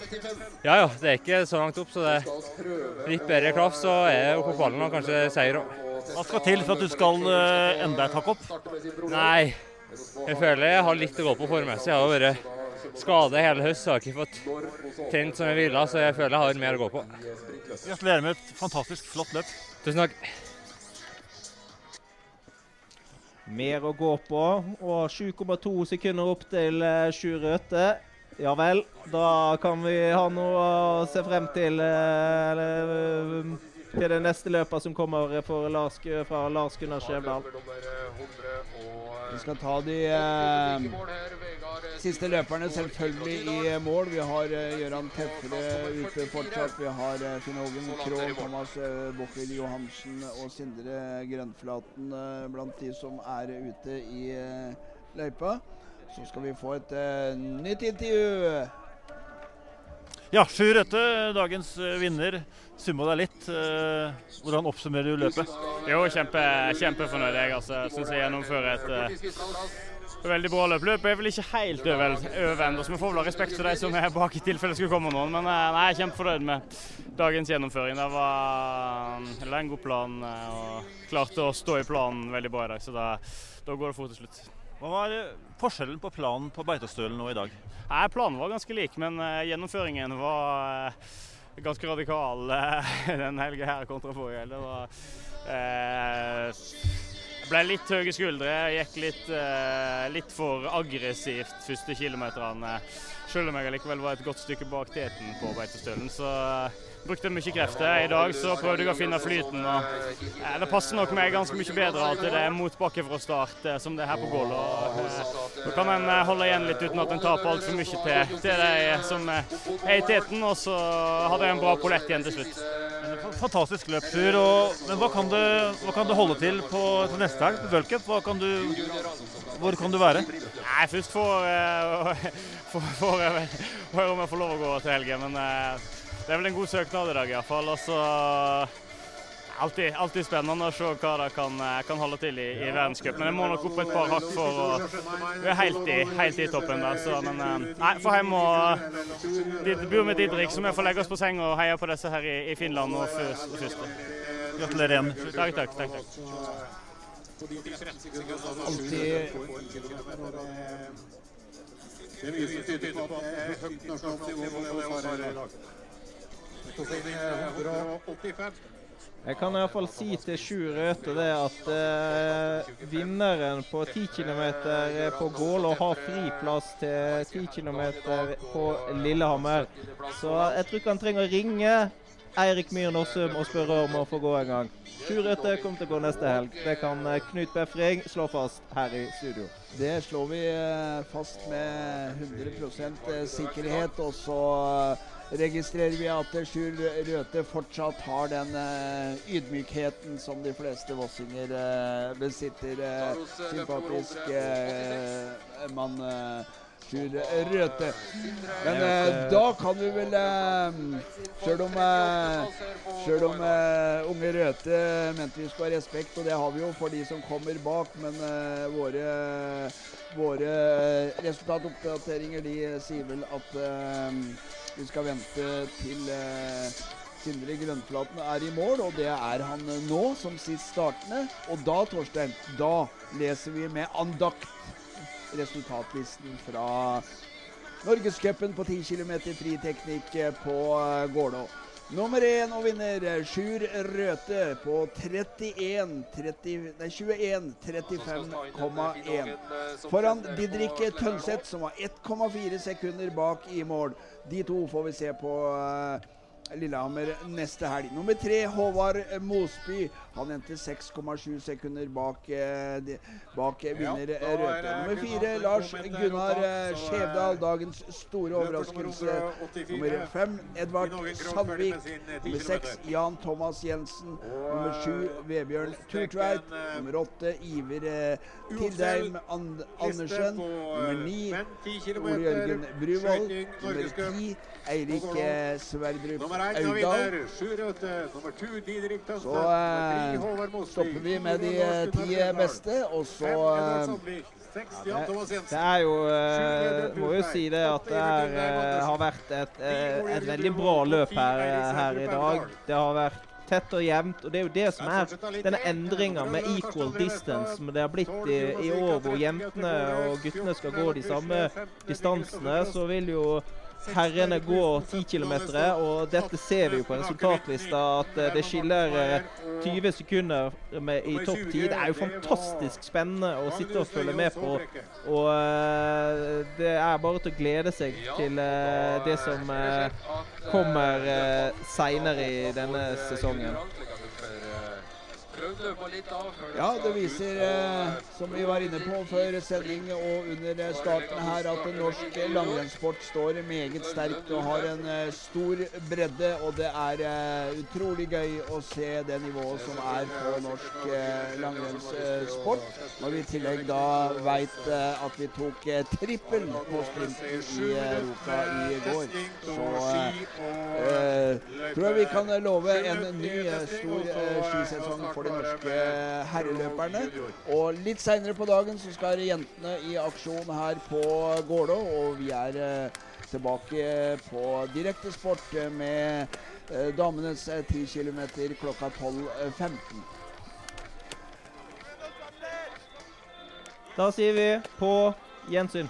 Ja ja, det er ikke så langt opp, så det er litt bedre klaff, så er jeg oppe på pallen og kanskje seier òg. Hva skal til for at du skal uh, enda et hakk opp? Nei, jeg føler jeg har litt å gå på formmessig. Jeg har vært skadet hele høst, så jeg har ikke fått trent som jeg ville, så jeg føler jeg har mer å gå på. Gratulerer med et fantastisk flott løp. Tusen takk. Mer å gå på. Og 7,2 sekunder opp til uh, Sjur Røthe. Ja vel, da kan vi ha noe å se frem til. eh, eller, eh, til det neste løpet som kommer for Lars, fra Lars Gunnar Skjevdal. Vi skal ta de eh, siste løperne selvfølgelig i mål. Vi har eh, Gøran Tefre ute fortsatt. Vi har eh, Finn Hågen Krogh, Thomas eh, Bochil Johansen og Sindre Grønflaten eh, blant de som er ute i eh, løypa. Så skal vi få et eh, nytt intervju Ja, sju Røthe, dagens eh, vinner. Summa deg litt. Eh, hvordan oppsummerer du løpet? Jo, kjempe, kjempefornøyd. Jeg altså, syns jeg gjennomfører et uh, veldig bra løp. Løpet er vel ikke helt over, ennå, så vi får vel ha respekt for de som er bak i tilfelle skulle komme noen. Men uh, nei, jeg er kjempefornøyd med dagens gjennomføring. Det var uh, en god plan og klarte å stå i planen veldig bra i dag. Så da, da går det fort til slutt. Hva var forskjellen på planen på Beitostølen nå i dag? Nei, Planen var ganske lik, men uh, gjennomføringen var uh, ganske radikal uh, [LAUGHS] den helga her kontra forrige helg. Det var ble litt høye skuldre, gikk litt, litt for aggressivt første kilometerne. Selv om jeg likevel var et godt stykke bak teten på Beitostølen. Så brukte mye krefter. I dag så prøvde jeg å finne flyten. og eh, Det passer nok meg ganske mye bedre at det er motbakke fra start eh, som det er her på Gål. Nå kan en eh, holde igjen litt uten at en taper altfor mye til, til de som er i teten. Og så hadde jeg en bra pollett igjen til slutt. Fantastisk løpstur. men hva kan, du, hva kan, du holde til på, til neste helg på World hvor kan du være? Nei, Først får, [LAUGHS] jeg høre om jeg får lov å gå til helgen. Men det er vel en god søknad i dag iallfall. Og så alltid, alltid spennende å se hva det kan, kan holde til i, i verdenscup. Men jeg må nok opp et par hakk for å være helt i, helt i toppen der. Så, men eh, nei, får hjem og bor med Didrik, så vi får legge oss på seng og heie på disse her i, i Finland og først. Gratulerer igjen. Takk, takk. takk, takk. Alltid Det er mye som tyder på at det er høyt nasjonalt nivå hos Are. Jeg kan iallfall si til Sjur Røthe det at eh, vinneren på 10 km på Gålå har fri plass til 10 km på Lillehammer. Så jeg tror ikke han trenger å ringe Eirik Myhr Nossum og spørre om å få gå en gang. Sjur Røthe kommer til å gå neste helg. Det kan eh, Knut Befring slå fast her i studio. Det slår vi eh, fast med 100% sikkerhet. Og så registrerer vi at Sjur Røthe fortsatt har den uh, ydmykheten som de fleste vossinger uh, besitter. Uh, sympatisk mann. Sjur Røthe. Men da kan vi vel Sjøl om, selv om unge Røthe mente vi skulle ha respekt, og det har vi jo for de som kommer bak, men våre, våre resultatoppdateringer de sier vel at vi skal vente til eh, Sindre Grønflaten er i mål, og det er han nå, som sist startende. Og da, Torstein, da leser vi med andakt resultatlisten fra Norgescupen på 10 km friteknikk på eh, Gålå. Nummer én og vinner Sjur Røthe på 31 30, nei, 21 35,1. Foran Didrik Tønseth, som var 1,4 sekunder bak i mål. De to får vi se på uh, Lillehammer neste helg. Nummer tre, Håvard Mosby. Han endte 6,7 sekunder bak, eh, bak vinner ja, Røthe. Nummer fire, Lars Gunnar eh, Skjevdal. Dagens store overraskelse. Nummer fem, Edvard Sandvik. Nummer seks, Jan Thomas Jensen. Nummer sju, Vebjørn Turtveit. Nummer åtte, Iver Tildeim Tildheim And Andersen. Nummer ni, Ole Jørgen Bruvoll. Nummer ti, Eirik Sverdrup Aurdal. Så eh, stopper vi med de eh, ti beste, og så eh, ja, det, det, er jo uh, Må jo si det at det er, uh, har vært et, uh, et, veldig bra løp her, her, i dag. Det har vært tett og jevnt. Og det er jo det som er denne endringa med equal distance som det har blitt i, i år, hvor jentene og guttene skal gå de samme distansene. Så vil jo herrene går 10 km, og dette ser vi jo på resultatlista at eh, det skiller 20 eh, sekunder i topp 10. Det er jo fantastisk spennende å sitte og følge med på. Og eh, det er bare til å glede seg til det som kommer seinere i denne sesongen. Prøvd løpa litt av. Ja, det viser, eh, som vi var inne på før sending og under eh, starten her, at norsk langrennssport står meget sterkt og har en eh, stor bredde. Og det er eh, utrolig gøy å se det nivået som er på norsk eh, langrennssport. Når vi i tillegg da veit eh, at vi tok eh, trippel på sprinten i Europa i går. Så eh, tror jeg vi kan love en ny eh, stor eh, skisesong for de norske herreløperne. Og litt seinere på dagen så skal jentene i aksjon her på Gålå, og vi er eh, tilbake på direktesport eh, med eh, damenes eh, 10 km klokka 12.15. Da sier vi på gjensyn.